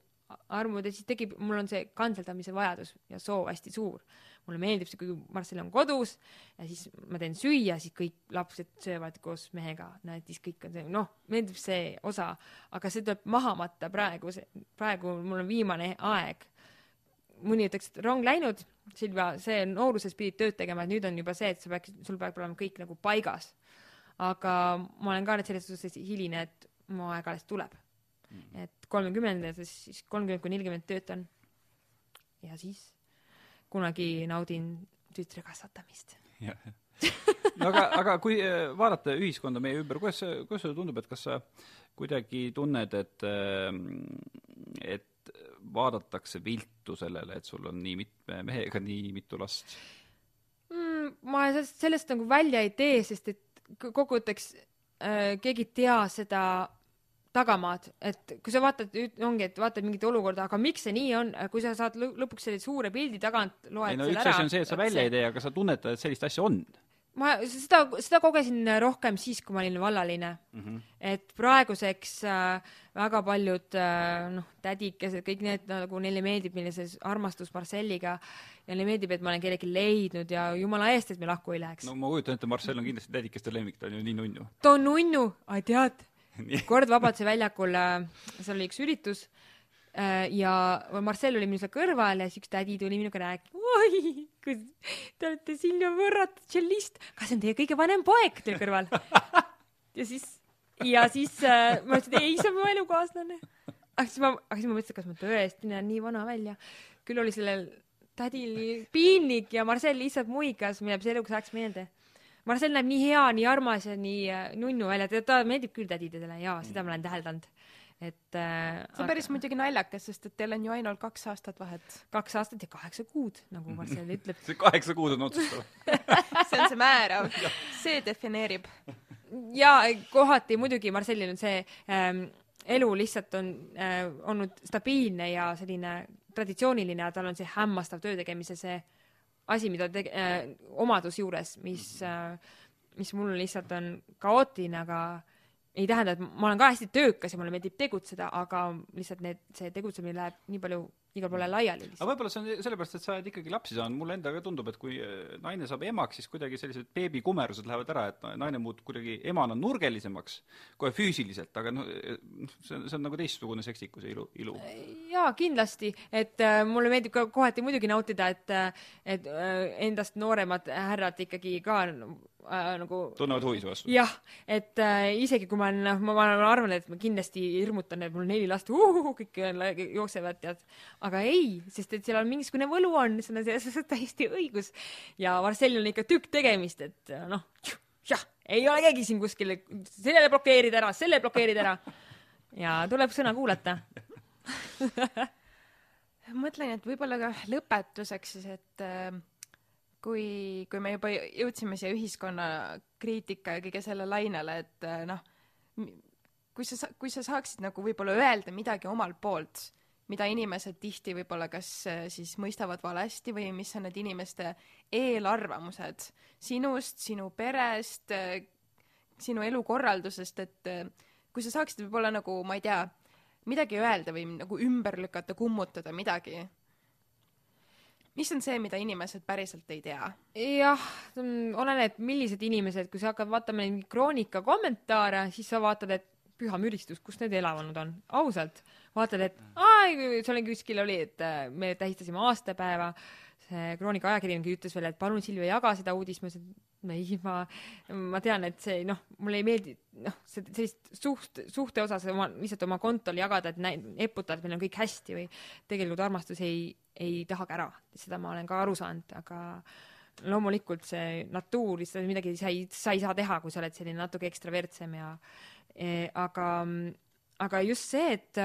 armud ja siis tekib, mul on see kantseldamise vajadus ja soov hästi suur. mulle meeldib see, kui Marcel on kodus ja siis ma teen süüa, siis kõik lapsed söövad koos mehega, näed, siis kõik on see, noh, meeldib see osa, aga see tuleb maha matta praegu, praegu mul on viimane aeg. mõni ütleks, et rong läinud, Silvia, see nooruses pidid tööd tegema, et nüüd on juba see, et sa peaks, sul peab olema kõik nagu paigas. aga ma olen ka nüüd selles suhtes hiline, et mu aeg alles tuleb mm.. et kolmekümnendates siis kolmkümmend kuni nelikümmend töötan. ja siis kunagi naudin tütre kasvatamist. no aga, aga kui äh, vaadata ühiskonda meie ümber, kuidas, kuidas sulle tundub, et kas sa kuidagi tunned, et, äh, et vaadatakse viltu sellele, et sul on nii mitme mehega nii mitu last mm,? ma sellest, sellest nagu välja ei tee, sest et kokkuvõtteks äh, keegi ei tea seda tagamaad, et kui sa vaatad, ongi, et vaatad mingit olukorda, aga miks see nii on, kui sa saad lõpuks selle suure pildi tagant loed ei no üks asi on see, et sa välja ei tee, aga sa tunnetad, et sellist asja on. ma seda, seda kogesin rohkem siis, kui ma olin vallaline mm. -hmm. et praeguseks äh, väga paljud äh, noh, tädikesed, kõik need nagu neile meeldib meile see armastus Marcelliga ja neile meeldib, et ma olen kellegi leidnud ja jumala eest, et me lahku ei läheks. no ma kujutan ette, Marcel on kindlasti tädikeste lemmik, ta on ju nii nunnu. ta on nunnu, tead kord Vabaduse väljakul, äh, seal oli üks üritus äh, ja Marcel oli minu seal kõrval ja siis üks tädi tuli minuga rääkima, oi, kui te olete Silvia Võrrat, tšellist, kas see on teie kõige vanem poeg teil kõrval? ja siis, ja siis äh, ma ütlesin, ei, see on mu elukaaslane. aga siis ma, aga siis ma mõtlesin, kas ma tõesti näen nii vana välja. küll oli sellel tädil piinlik ja Marcel lihtsalt muigas, mille see eluks ajaks meelde Marcel näeb nii hea, nii armas ja nii äh, nunnu välja, ta meeldib küll tädidele ja seda ma olen täheldanud. Et äh, see on aga... päris muidugi naljakas, sest et teil on ju ainult kaks aastat vahet. kaks aastat ja kaheksa kuud, nagu Marcel ütleb see kaheksa kuud on otsustav. See on see määrav, see defineerib. ja kohati muidugi Marcelil on see ähm, elu lihtsalt on äh, olnud stabiilne ja selline traditsiooniline ja tal on see hämmastav töö tegemise see asi, mida tege- äh,, omadus juures, mis äh,, mis mul lihtsalt on kaootiline, aga ei tähenda, et ma olen ka hästi töökas ja mulle meeldib tegutseda, aga lihtsalt need, see tegutsemine läheb nii palju igale poole laiali aga võib-olla see on sellepärast, et sa oled ikkagi lapsi saanud, mulle endale ka tundub, et kui äh, naine saab emaks, siis kuidagi sellised beebikumerused lähevad ära, et naine muutub kuidagi emana nurgelisemaks, kohe füüsiliselt, aga noh, see on, see on nagu teistsugune seksikuse ilu, ilu. jaa, kindlasti, et äh, mulle meeldib ka kohati muidugi nautida, et et äh, endast nooremad härrad ikkagi ka äh, nagu tunnevad huvi su vastu? jah, et äh, isegi kui ma olen, noh, ma, arvan, et ma kindlasti hirmutan, et mul neli last uh,, kõik jooksevad, tead, aga ei, sest et seal on mingisugune võlu on, sul on selles suhtes täiesti õigus. ja Marcelil on ikka tükk tegemist, et noh, jah, ei ole keegi siin kuskil, selle blokeerid ära, selle blokeerid ära. ja tuleb sõna kuulata mõtlen, et võib-olla ka lõpetuseks siis, et äh, kui, kui me juba jõudsime siia ühiskonnakriitika ja kõige selle lainele, et äh, noh, kui sa, kui sa saaksid nagu võib-olla öelda midagi omalt poolt, mida inimesed tihti võib-olla kas äh, siis mõistavad valesti või mis on need inimeste eelarvamused sinust, sinu perest, äh, sinu elukorraldusest, et kui sa saaksid võib-olla nagu, ma ei tea, midagi öelda või nagu ümber lükata, kummutada midagi, mis on see, mida inimesed päriselt ei tea? jah, oleneb, millised inimesed, kui sa hakkad vaatama neid kroonika kommentaare, siis sa vaatad, et püha müristus, kus need elanud on, ausalt. vaatad, et aa, seal kuskil oli, et äh, me tähistasime aastapäeva, see kroonika ajakirjanik ütles veel, et palun Silvia, jaga seda uudist, ma ütlesin, et ei, ma, ma tean, et see noh, mulle ei meeldi noh, sellist suht, suhte osas oma, lihtsalt oma kontol jagada, et näi-, eputada, et meil on kõik hästi või tegelikult armastus ei, ei tahagi ära, seda ma olen ka aru saanud, aga loomulikult see natuur, lihtsalt midagi sa ei, sa ei saa teha, kui sa oled selline natuke ekstravertsem ja eh, aga, aga just see, et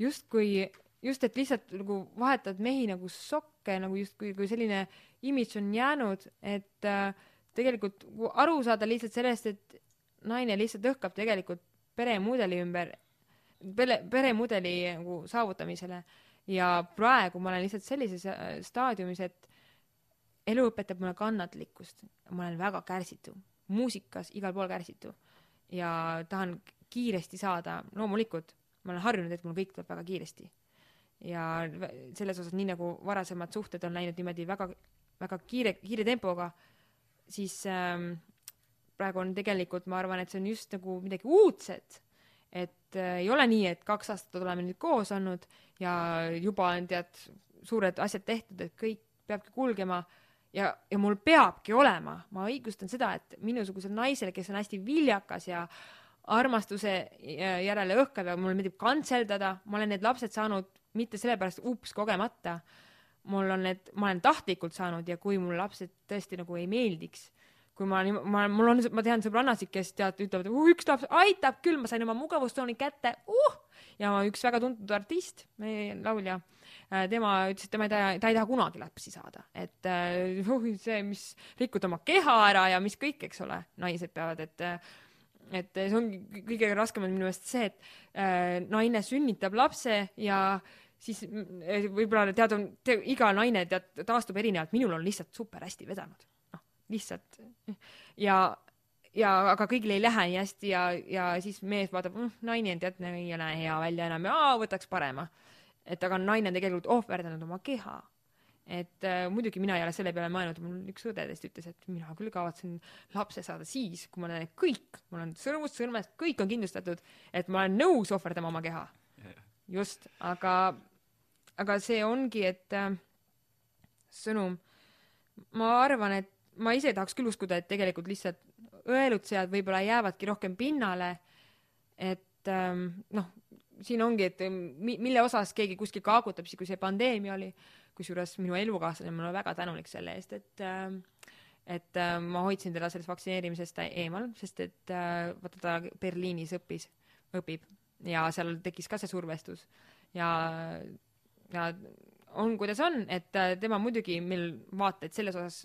justkui just, et lihtsalt nagu vahetavad mehi nagu sokke nagu justkui, kui selline imidž on jäänud, et äh, tegelikult aru saada lihtsalt sellest, et naine lihtsalt õhkab tegelikult peremudeli ümber, pere, peremudeli nagu saavutamisele. Ja praegu ma olen lihtsalt sellises äh, staadiumis, et elu õpetab mulle kannatlikkust, ma olen väga kärsitu, muusikas igal pool kärsitu. Ja tahan kiiresti saada, loomulikult ma olen harjunud, et mul kõik tuleb väga kiiresti. ja selles osas, nii nagu varasemad suhted on läinud niimoodi väga, väga kiire, kiire tempoga, siis ähm, praegu on tegelikult, ma arvan, et see on just nagu midagi uudset. et äh, ei ole nii, et kaks aastat oleme nüüd koos olnud ja juba on tead, suured asjad tehtud, et kõik peabki kulgema ja, ja mul peabki olema, ma õigustan seda, et minusugusel naisel, kes on hästi viljakas ja armastuse järele õhkav ja mulle meeldib kantseldada, ma olen need lapsed saanud mitte sellepärast ups kogemata, mul on need, ma olen tahtlikult saanud ja kui mul lapsed tõesti nagu ei meeldiks, kui ma, ma, mul on, ma tean sõbrannasid, kes tead, ütlevad uh,, üks laps aitab küll, ma sain oma mugavustsooni kätte uh! ja üks väga tuntud artist, meie laulja, äh, tema ütles, et tema ei taha, ta ei taha kunagi lapsi saada, et uh, see, mis rikud oma keha ära ja mis kõik, eks ole, naised peavad, et uh, et see ongi kõige raskem on minu meelest see, et äh, naine sünnitab lapse ja siis äh, võib-olla tead, on te, iga naine tead taastub erinevalt, minul on lihtsalt super hästi vedanud, noh lihtsalt ja ja aga kõigil ei lähe nii hästi ja, ja siis mees vaatab mm,, naine tead ei näe hea välja enam ja aa, võtaks parema. et aga naine on tegelikult ohverdanud oma keha et äh, muidugi mina ei ole selle peale mõelnud, mul üks õdedest ütles, et mina küll kavatsen lapse saada siis, kui ma olen kõik, mul on sõrmust, sõrmest, kõik on kindlustatud, et ma olen nõus ohverdama oma keha. Just, aga, aga see ongi, et äh, sõnum, ma arvan, et ma ise tahaks küll uskuda, et tegelikult lihtsalt õelutsejad võib-olla jäävadki rohkem pinnale, et ähm, noh, siin ongi, et mille osas keegi kuskil kaagutab, siis kui see pandeemia oli kusjuures minu elukaaslane, ma olen väga tänulik selle eest, et äh, et äh, ma hoidsin teda sellest vaktsineerimisest eemal, sest et äh, vaata ta Berliinis õppis, õpib ja seal tekkis ka see survestus ja, ja on, kuidas on, et tema muidugi meil vaateid selles osas,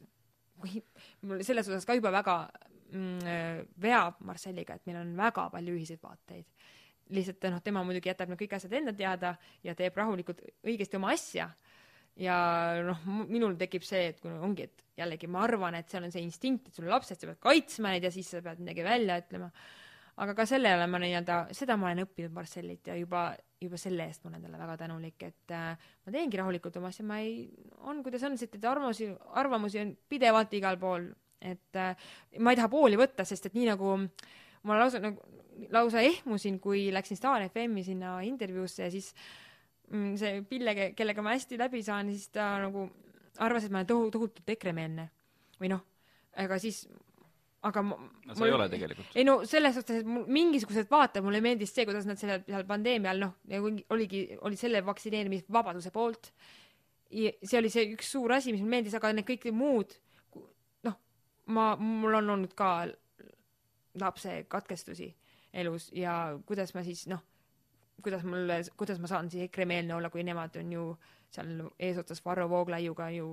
mul selles osas ka juba väga mm, veab Marcelliga, et meil on väga palju ühiseid vaateid. lihtsalt noh, tema muidugi jätab need kõik asjad enda teada ja teeb rahulikult õigesti oma asja ja noh, minul tekib see, et kui ongi, et jällegi ma arvan, et seal on see instinkt, et sul lapsed, sa pead kaitsma neid ja siis sa pead midagi välja ütlema. Aga ka selle olen ma nii-öelda, seda ma olen õppinud Marcellit ja juba, juba selle eest ma olen talle väga tänulik, et äh, ma teengi rahulikult oma asja, ma ei, on kuidas on, sest et arvamusi, arvamusi on pidevalt igal pool, et äh, ma ei taha pooli võtta, sest et nii nagu ma lausa nagu lausa ehmusin, kui läksin Star FM-i sinna intervjuusse ja siis Mm, see Pille, kellega ma hästi läbi saan, siis ta nagu arvas, et ma olen tohu-, tohutult EKRE-meelne. või noh, ega siis aga ma, no sa mul, ei ole tegelikult. ei no selles suhtes, et mul mingisugused vaated, mulle meeldis see, kuidas nad selle, seal pandeemia all noh, oligi, oli selle vaktsineerimisvabaduse poolt. see oli see üks suur asi, mis mulle meeldis, aga need kõik muud, noh, ma, mul on olnud ka lapse katkestusi elus ja kuidas ma siis noh kuidas mul, kuidas ma saan siis EKRE-meelne olla, kui nemad on ju seal eesotsas Varro Vooglaiuga ju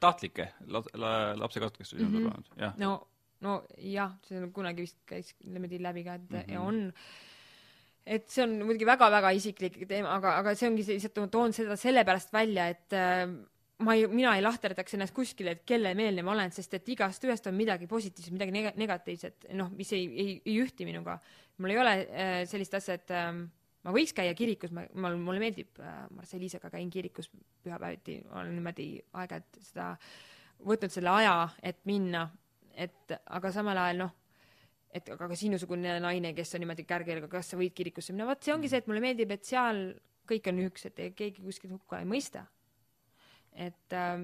tahtlikke la-, la-, lapse katkestusi on sul olnud, jah? no, no jah, see on kunagi vist käis niimoodi läbi ka, et mm -hmm. on et see on muidugi väga-väga isiklik teema, aga, aga see ongi lihtsalt, toon seda sellepärast välja, et äh, ma ei, mina ei lahterdaks ennast kuskile, et kelle meelne ma olen, sest et igast ühest on midagi positiivset, midagi neg-, negatiivset, noh, mis ei, ei, ei ühti minuga. mul ei ole äh, sellist asja, et äh, ma võiks käia kirikus, ma, mul, mulle meeldib äh, Marceliisega käin kirikus pühapäeviti, olen niimoodi aeg-ajalt seda, võtnud selle aja, et minna, et aga samal ajal noh, et aga ka sinusugune naine, kes on niimoodi kärgel, kas sa võid kirikusse minna, vot see ongi see, et mulle meeldib, et seal kõik on üks, et keegi kuskil hukka ei mõista. et äh,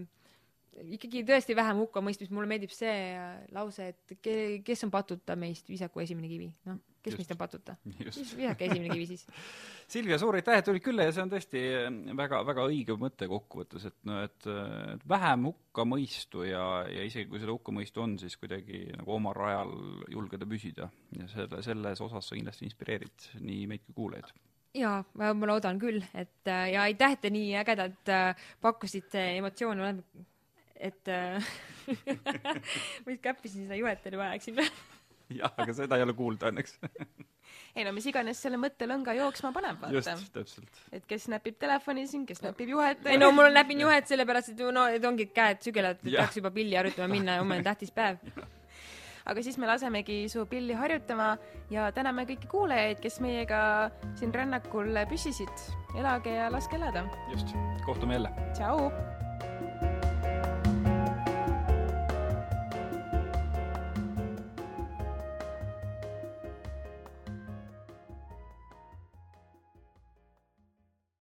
ikkagi tõesti vähem hukkamõistmist, mulle meeldib see äh, lause, et ke, kes on patuta meist, visaku esimene kivi, noh, kes meist on patuta, siis visake esimene kivi siis. Silvia, suur aitäh, et tulid külla ja see on tõesti väga, väga õige mõte kokkuvõttes, et no et, vähem hukkamõistu ja, ja isegi kui seda hukkamõistu on, siis kuidagi nagu omal rajal julgeda püsida. Ja selle, selles osas sa kindlasti inspireerid nii meid kui kuulajaid. Jaa, ma loodan küll, et ja aitäh, et te nii ägedalt pakkusite emotsioone, et ma just käppisin seda juhet teile vajaksin jah, aga seda ei ole kuulda õnneks ei no mis iganes selle mõttelõnga jooksma paneb, vaata. just, täpselt. et kes näpib telefoni siin, kes näpib juhet. ei no mul näpin juhet sellepärast, et no et ongi käed sügelevad, et peaks juba pilli harjutama minna ja homme on tähtis päev aga siis me lasemegi su pilli harjutama ja täname kõiki kuulajaid, kes meiega siin rännakul püsisid. elage ja laske elada. just, kohtume jälle. tšau.